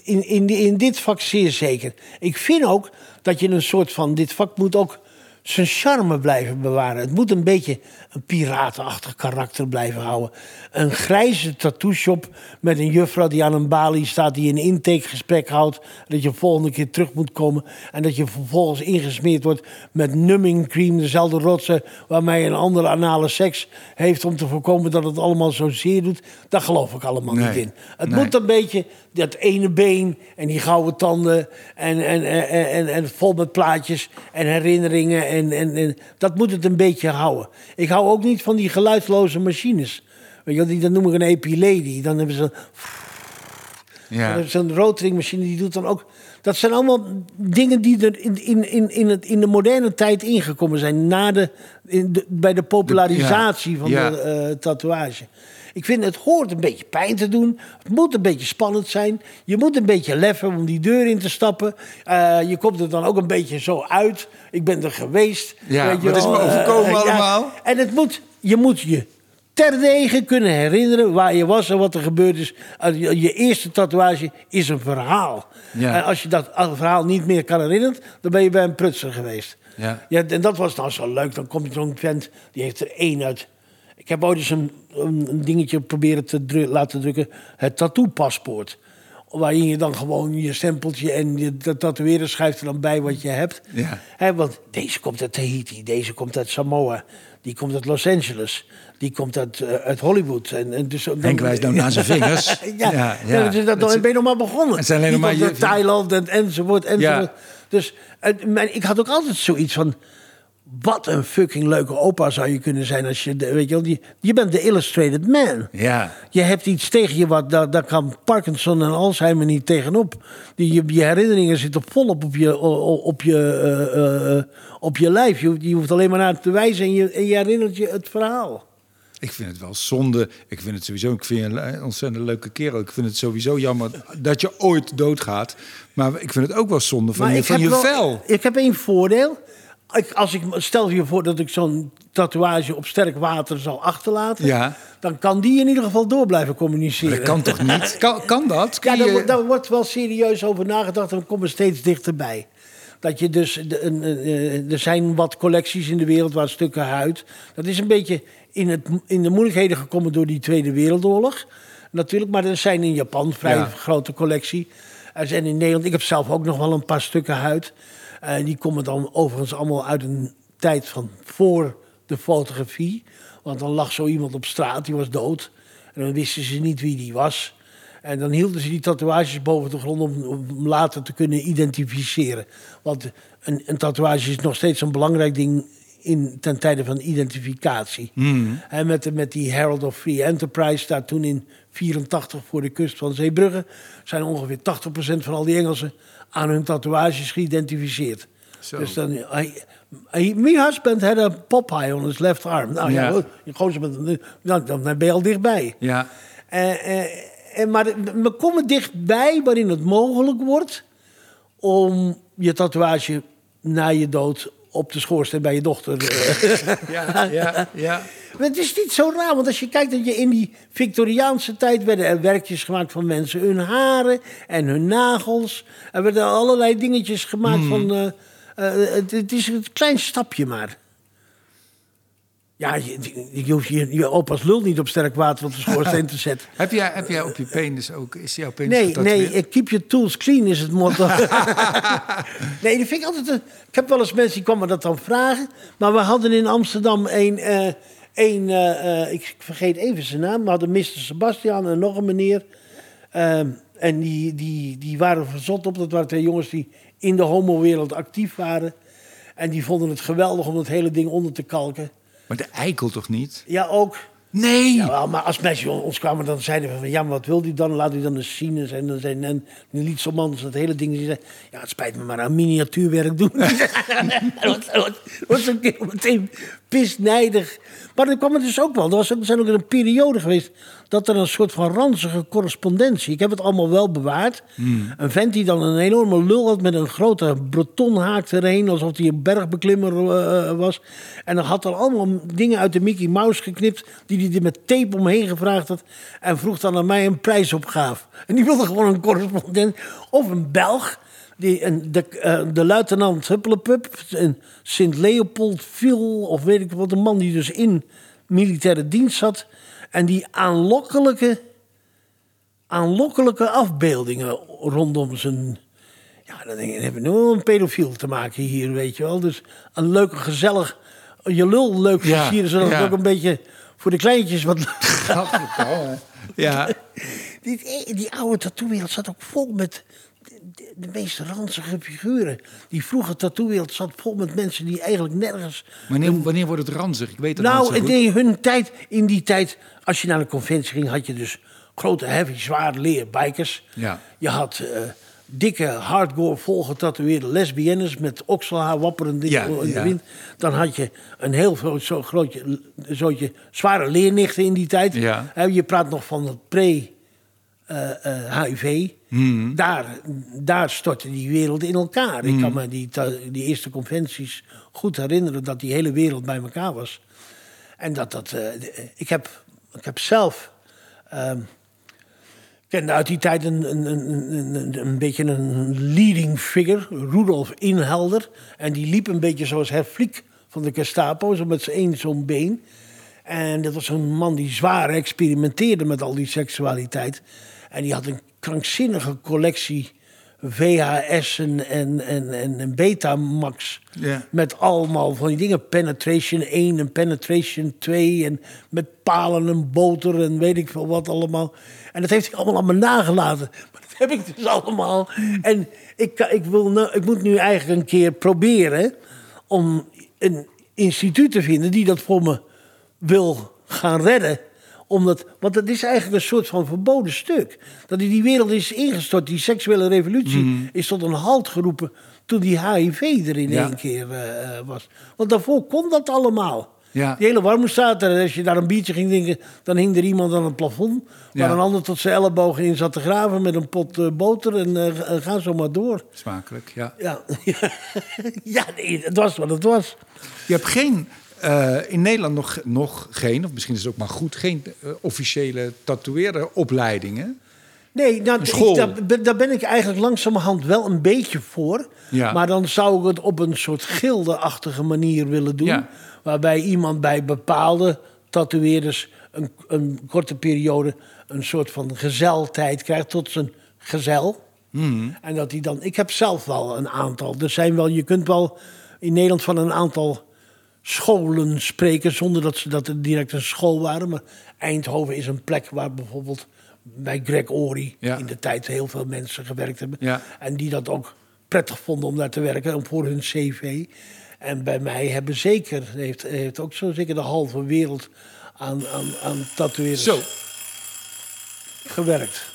Speaker 2: in, in, in dit vak zeer zeker. Ik vind ook dat je een soort van... Dit vak moet ook zijn charme blijven bewaren. Het moet een beetje een piratenachtig karakter blijven houden. Een grijze tattoo-shop met een juffrouw die aan een balie staat... die een intakegesprek houdt. Dat je volgende keer terug moet komen. En dat je vervolgens ingesmeerd wordt met numbing cream. Dezelfde rotsen waarmee een andere anale seks heeft... om te voorkomen dat het allemaal zo zeer doet. Daar geloof ik allemaal
Speaker 1: Nee,
Speaker 2: niet in. Het
Speaker 1: nee.
Speaker 2: moet een beetje dat ene been en die gouden tanden... en, en, en, en, en vol met plaatjes en herinneringen. En, en, en dat moet het een beetje houden. Ik hou ook niet van die geluidsloze machines. Weet je, die, dat noem ik een epilady. Dan hebben ze
Speaker 1: Ja.
Speaker 2: zo'n rotaringmachine, die doet dan ook... Dat zijn allemaal dingen die er in, in, in, in, het, in de moderne tijd ingekomen zijn. Na de, in de, bij de popularisatie
Speaker 1: ja.
Speaker 2: van
Speaker 1: Ja.
Speaker 2: de eh, tatoeage. Ik vind het hoort een beetje pijn te doen. Het moet een beetje spannend zijn. Je moet een beetje lef hebben om die deur in te stappen. Eh, je komt er dan ook een beetje zo uit. Ik ben er geweest.
Speaker 1: Ja,
Speaker 2: weet je
Speaker 1: wat is me overkomen
Speaker 2: Eh,
Speaker 1: allemaal?
Speaker 2: En het moet, je moet je terdege kunnen herinneren waar je was en wat er gebeurd is. Eh, Je, je eerste tatoeage is een verhaal.
Speaker 1: Ja.
Speaker 2: En als je dat verhaal niet meer kan herinneren, dan ben je bij een prutser geweest.
Speaker 1: Ja.
Speaker 2: Ja, en dat was nou zo leuk. Dan komt zo'n vent, die heeft er één uit. Ik heb ooit eens een, een, dingetje proberen te dru- laten drukken. Het tattoo-paspoort. Waarin je dan gewoon je stempeltje en je de tatoeëerder schrijft er dan bij wat je hebt.
Speaker 1: Ja.
Speaker 2: Hè, want deze komt uit Tahiti, deze komt uit Samoa, die komt uit Los Angeles, die komt uit, eh, uit Hollywood. En, en dus, dan-
Speaker 1: Henk wijst nou naar zijn vingers.
Speaker 2: ja,
Speaker 1: Ja,
Speaker 2: dus dat, dan ben je nog maar begonnen.
Speaker 1: Het zijn alleen
Speaker 2: Die
Speaker 1: maar je-
Speaker 2: Thailand en, enzovoort, enzovoort.
Speaker 1: Ja.
Speaker 2: Dus eh, mijn, ik had ook altijd zoiets van... Wat een fucking leuke opa zou je kunnen zijn als je... Weet je, wel, die, je bent de illustrated man.
Speaker 1: Ja.
Speaker 2: Je hebt iets tegen je, wat, daar, daar kan Parkinson en Alzheimer niet tegenop. Die, je, je herinneringen zitten volop op je, op je, eh, eh, op je lijf. Je, hoeft- je hoeft alleen maar naar te wijzen en je, en je herinnert je het verhaal.
Speaker 1: Ik vind het wel zonde. Ik vind het sowieso, ik vind je een ontzettend leuke kerel. Ik vind het sowieso jammer dat je ooit doodgaat. Maar ik vind het ook wel zonde van
Speaker 2: Maar
Speaker 1: je,
Speaker 2: ik
Speaker 1: van
Speaker 2: heb
Speaker 1: je
Speaker 2: wel-
Speaker 1: vel.
Speaker 2: Ik heb één voordeel. Ik, als ik, stel je voor dat ik zo'n tatoeage op sterk water zou achterlaten.
Speaker 1: Ja.
Speaker 2: Dan kan die in ieder geval door blijven communiceren.
Speaker 1: Dat kan toch niet? Kan, kan dat? Kun
Speaker 2: Ja, daar, wordt- daar wordt wel serieus over nagedacht en we komen steeds dichterbij. Dat je dus, er zijn wat collecties in de wereld waar stukken huid. Dat is een beetje in, het, in de moeilijkheden gekomen door die Tweede Wereldoorlog. Natuurlijk, maar er zijn in Japan vrij
Speaker 1: Ja.
Speaker 2: grote collectie. Er zijn in Nederland, ik heb zelf ook nog wel een paar stukken huid. Eh, die komen dan overigens allemaal uit een tijd van voor de fotografie. Want dan lag zo iemand op straat, die was dood. En dan wisten ze niet wie die was. En dan hielden ze die tatoeages boven de grond om, om later te kunnen identificeren. Want een, een tatoeage is nog steeds een belangrijk ding in, ten tijde van identificatie. En met, met die Herald of Free Enterprise, daar toen in 84 voor de kust van Zeebrugge, zijn ongeveer 80% van al die Engelsen aan hun tatoeages geïdentificeerd.
Speaker 1: Zo.
Speaker 2: Dus dan, hij, my husband had a Popeye on his left arm. Nou ja,
Speaker 1: Ja.
Speaker 2: met, nou, dan ben je al dichtbij.
Speaker 1: Ja,
Speaker 2: Eh, eh, en maar we komen dichtbij waarin het mogelijk wordt om je tatoeage na je dood op de schoorsteen bij je dochter. eh,
Speaker 1: ja, ja, ja.
Speaker 2: Maar het is niet zo raar, want als je kijkt dat je in die Victoriaanse tijd werden er werkjes gemaakt van mensen, hun haren en hun nagels. Er werden allerlei dingetjes gemaakt van. eh, eh, het, het is een klein stapje maar. Ja, je, je, je hoeft je, je opa's lul niet op sterk water op de schoorsteen te zetten.
Speaker 1: Heb jij, heb jij op je penis ook, is jouw penis
Speaker 2: Nee, nee, eh, keep your tools clean is het motto. nee, dat vind ik altijd... Een, ik heb wel eens mensen die kwamen dat dan vragen. Maar we hadden in Amsterdam een... eh, een eh, eh, ik vergeet even zijn naam. We hadden Mr. Sebastian en nog een meneer. Ehm, en die, die, die waren verzot op. Dat waren twee jongens die in de homowereld actief waren. En die vonden het geweldig om het hele ding onder te kalken.
Speaker 1: Maar de eikel toch niet?
Speaker 2: Ja, ook.
Speaker 1: Nee!
Speaker 2: Ja, maar als mensen ons kwamen, dan zeiden we van... ja, maar wat wil u dan? Laat u dan eens zien. En, en, en, en die liet man dat hele ding... Die zei, ja, het spijt me maar aan miniatuurwerk doen. dat was, dat een keer meteen pisnijdig. Maar er kwam het dus ook wel. Er, was ook, er zijn ook een periode geweest... dat er een soort van ranzige correspondentie... ik heb het allemaal wel bewaard. Een vent die dan een enorme lul had... met een grote bretonhaak erheen... alsof hij een bergbeklimmer eh, was. En dan had er allemaal dingen uit de Mickey Mouse geknipt... die hij er met tape omheen gevraagd had... en vroeg dan aan mij een prijsopgave. En die wilde gewoon een correspondent... of een Belg... Die, een, de, eh, de luitenant Huppelepup, Sint-Leopold viel, of weet ik wat, een man die dus in militaire dienst zat. En die aanlokkelijke, aanlokkelijke afbeeldingen rondom zijn. Ja, dan denk ik, hebben we nu een pedofiel te maken hier, weet je wel. Dus een leuke, gezellig, je lul leuk
Speaker 1: Ja,
Speaker 2: versieren, zodat
Speaker 1: ja.
Speaker 2: het ook een beetje voor de kleintjes wat.
Speaker 1: Ja,
Speaker 2: Die, die oude tattoo-wereld zat ook vol met de, meest ranzige figuren. Die vroege tattoo-wereld zat vol met mensen die eigenlijk nergens...
Speaker 1: wanneer, wanneer wordt het ranzig? Ik weet het niet
Speaker 2: Nou, in hun tijd, in die tijd, als je naar een conventie ging, had je dus grote, heavy, zwaar leer bikers.
Speaker 1: Ja.
Speaker 2: Je had eh, dikke, hardcore, volgetatoeëerde lesbiennes met okselhaar wapperend in,
Speaker 1: Ja,
Speaker 2: in de
Speaker 1: ja.
Speaker 2: wind. Dan had je een heel groot, zo grootje, zootje zware leernichten in die tijd.
Speaker 1: Ja.
Speaker 2: Je praat nog van het pre... eh, eh, HIV.
Speaker 1: Hmm.
Speaker 2: Daar, daar stortte die wereld in elkaar. Ik kan me die, die eerste conventies goed herinneren dat die hele wereld bij elkaar was. En dat dat. eh, de- ik, heb, ik heb zelf. ehm, ik kende uit die tijd een, een, een, een, een, een beetje een leading figure, Rudolf Inhelder. En die liep een beetje zoals Herr Fliek van de Gestapo, zo met zijn één zo'n been. En dat was een man die zwaar experimenteerde met al die seksualiteit. En die had een krankzinnige collectie VHS'en en, en, en, en Betamax.
Speaker 1: Ja.
Speaker 2: Met allemaal van die dingen. Penetration 1 en Penetration 2. En met palen en boter en weet ik veel wat allemaal. En dat heeft hij allemaal aan me nagelaten. Maar dat heb ik dus allemaal. En ik, ik, wil nou, ik moet nu eigenlijk een keer proberen... om een instituut te vinden die dat voor me wil gaan redden omdat, want het is eigenlijk een soort van verboden stuk. Dat in die wereld is ingestort. Die seksuele revolutie is tot een halt geroepen toen die HIV er in
Speaker 1: Ja.
Speaker 2: één keer eh, eh, was. Want daarvoor kon dat allemaal.
Speaker 1: Ja.
Speaker 2: Die hele warmoestraat, als je daar een biertje ging drinken... dan hing er iemand aan het plafond... waar
Speaker 1: Ja.
Speaker 2: een ander tot zijn ellebogen in zat te graven... met een pot eh, boter en eh, ga zo maar door.
Speaker 1: Smakelijk, ja.
Speaker 2: Ja, ja nee, het was wat het was.
Speaker 1: Je hebt geen, eh, in Nederland nog, nog geen, of misschien is het ook maar goed, geen eh, officiële tatoeërenopleidingen.
Speaker 2: Nee, nou, ik, daar, ben- daar ben ik eigenlijk langzamerhand wel een beetje voor.
Speaker 1: Ja.
Speaker 2: Maar dan zou ik het op een soort gildeachtige manier willen doen.
Speaker 1: Ja.
Speaker 2: Waarbij iemand bij bepaalde tatoeëerders een, een korte periode... een soort van gezeltijd krijgt tot zijn gezel.
Speaker 1: Hmm.
Speaker 2: En dat hij dan... Ik heb zelf wel een aantal. Er zijn wel, je kunt wel in Nederland van een aantal scholen spreken... zonder dat ze dat direct een school waren. Maar Eindhoven is een plek waar bijvoorbeeld bij Greg Ory
Speaker 1: Ja.
Speaker 2: in de tijd heel veel mensen gewerkt hebben.
Speaker 1: Ja.
Speaker 2: En die dat ook prettig vonden om daar te werken, om voor hun cv. En bij mij hebben zeker, heeft, heeft ook zo zeker de halve wereld aan, aan, aan tatoeëerders
Speaker 1: Zo.
Speaker 2: gewerkt.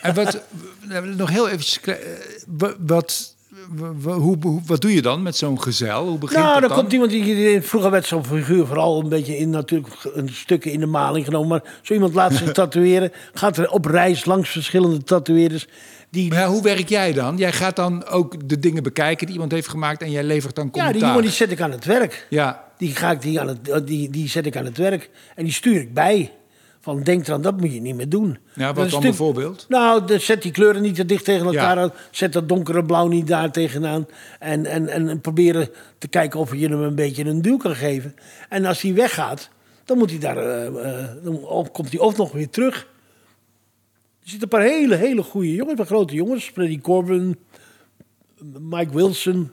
Speaker 1: En wat, nog heel even, wat, wat, hoe, wat doe je dan met zo'n gezel? Hoe begint
Speaker 2: Nou,
Speaker 1: dat
Speaker 2: dan
Speaker 1: dan?
Speaker 2: komt iemand die, vroeger werd zo'n figuur vooral een beetje in natuurlijk een stukken in de maling genomen. Maar zo iemand laat zich tatoeëren, gaat er op reis langs verschillende tatoeëerders. Die,
Speaker 1: Maar ja, hoe werk jij dan? Jij gaat dan ook de dingen bekijken die iemand heeft gemaakt en jij levert dan
Speaker 2: ja,
Speaker 1: commentaar.
Speaker 2: die jongen die zet ik aan het werk.
Speaker 1: Ja,
Speaker 2: Die, ga ik die, aan het, die, die zet ik aan het werk en die stuur ik bij. Van denk eraan, dat moet je niet meer doen.
Speaker 1: Ja, wat dan
Speaker 2: stuk-
Speaker 1: bijvoorbeeld?
Speaker 2: Nou, de- zet die kleuren niet te dicht tegen elkaar
Speaker 1: Ja.
Speaker 2: aan. Zet dat donkere blauw niet daar tegenaan. En, en, en proberen te kijken of je hem een beetje een duw kan geven. En als hij weggaat, dan, moet hij daar, eh, eh, dan komt hij of nog weer terug. Er zitten een paar hele, hele goede jongens, grote jongens. Freddie Corbin, Mike Wilson.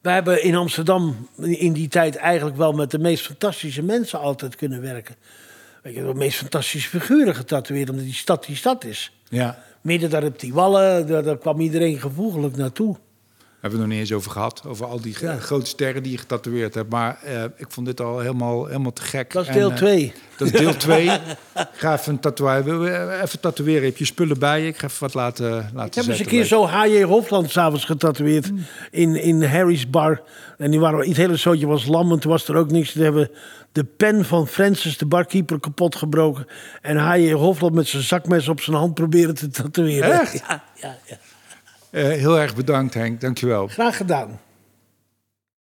Speaker 2: We hebben in Amsterdam in die tijd eigenlijk wel met de meest fantastische mensen altijd kunnen werken. Weet je, de meest fantastische figuren getatoeëerd, omdat die stad die stad is.
Speaker 1: ja.
Speaker 2: Midden daar op die wallen, daar, daar kwam iedereen gevoeglijk naartoe.
Speaker 1: Hebben we het nog niet eens over gehad. Over al die ja, grote sterren die je getatoeëerd hebt. Maar eh, ik vond dit al helemaal, helemaal te gek.
Speaker 2: Dat is deel
Speaker 1: eh,
Speaker 2: 2.
Speaker 1: dat is deel 2. ga even een tatoeage. Je even tatoeëren? Heb je spullen bij je? Ik ga even wat laten, laten
Speaker 2: Ik heb eens een
Speaker 1: zetten.
Speaker 2: keer zo H.J. Hofland s'avonds getatoeëerd in, in Harry's bar. En die waren, het hele zootje was lam en toen was er ook niks. Toen hebben de pen van Francis, de barkeeper, kapot gebroken. En H.J. Hofland met zijn zakmes op zijn hand proberen te tatoeëren.
Speaker 1: Echt?
Speaker 2: Ja, ja, ja.
Speaker 1: Eh, heel erg bedankt Henk, dankjewel.
Speaker 2: Graag gedaan.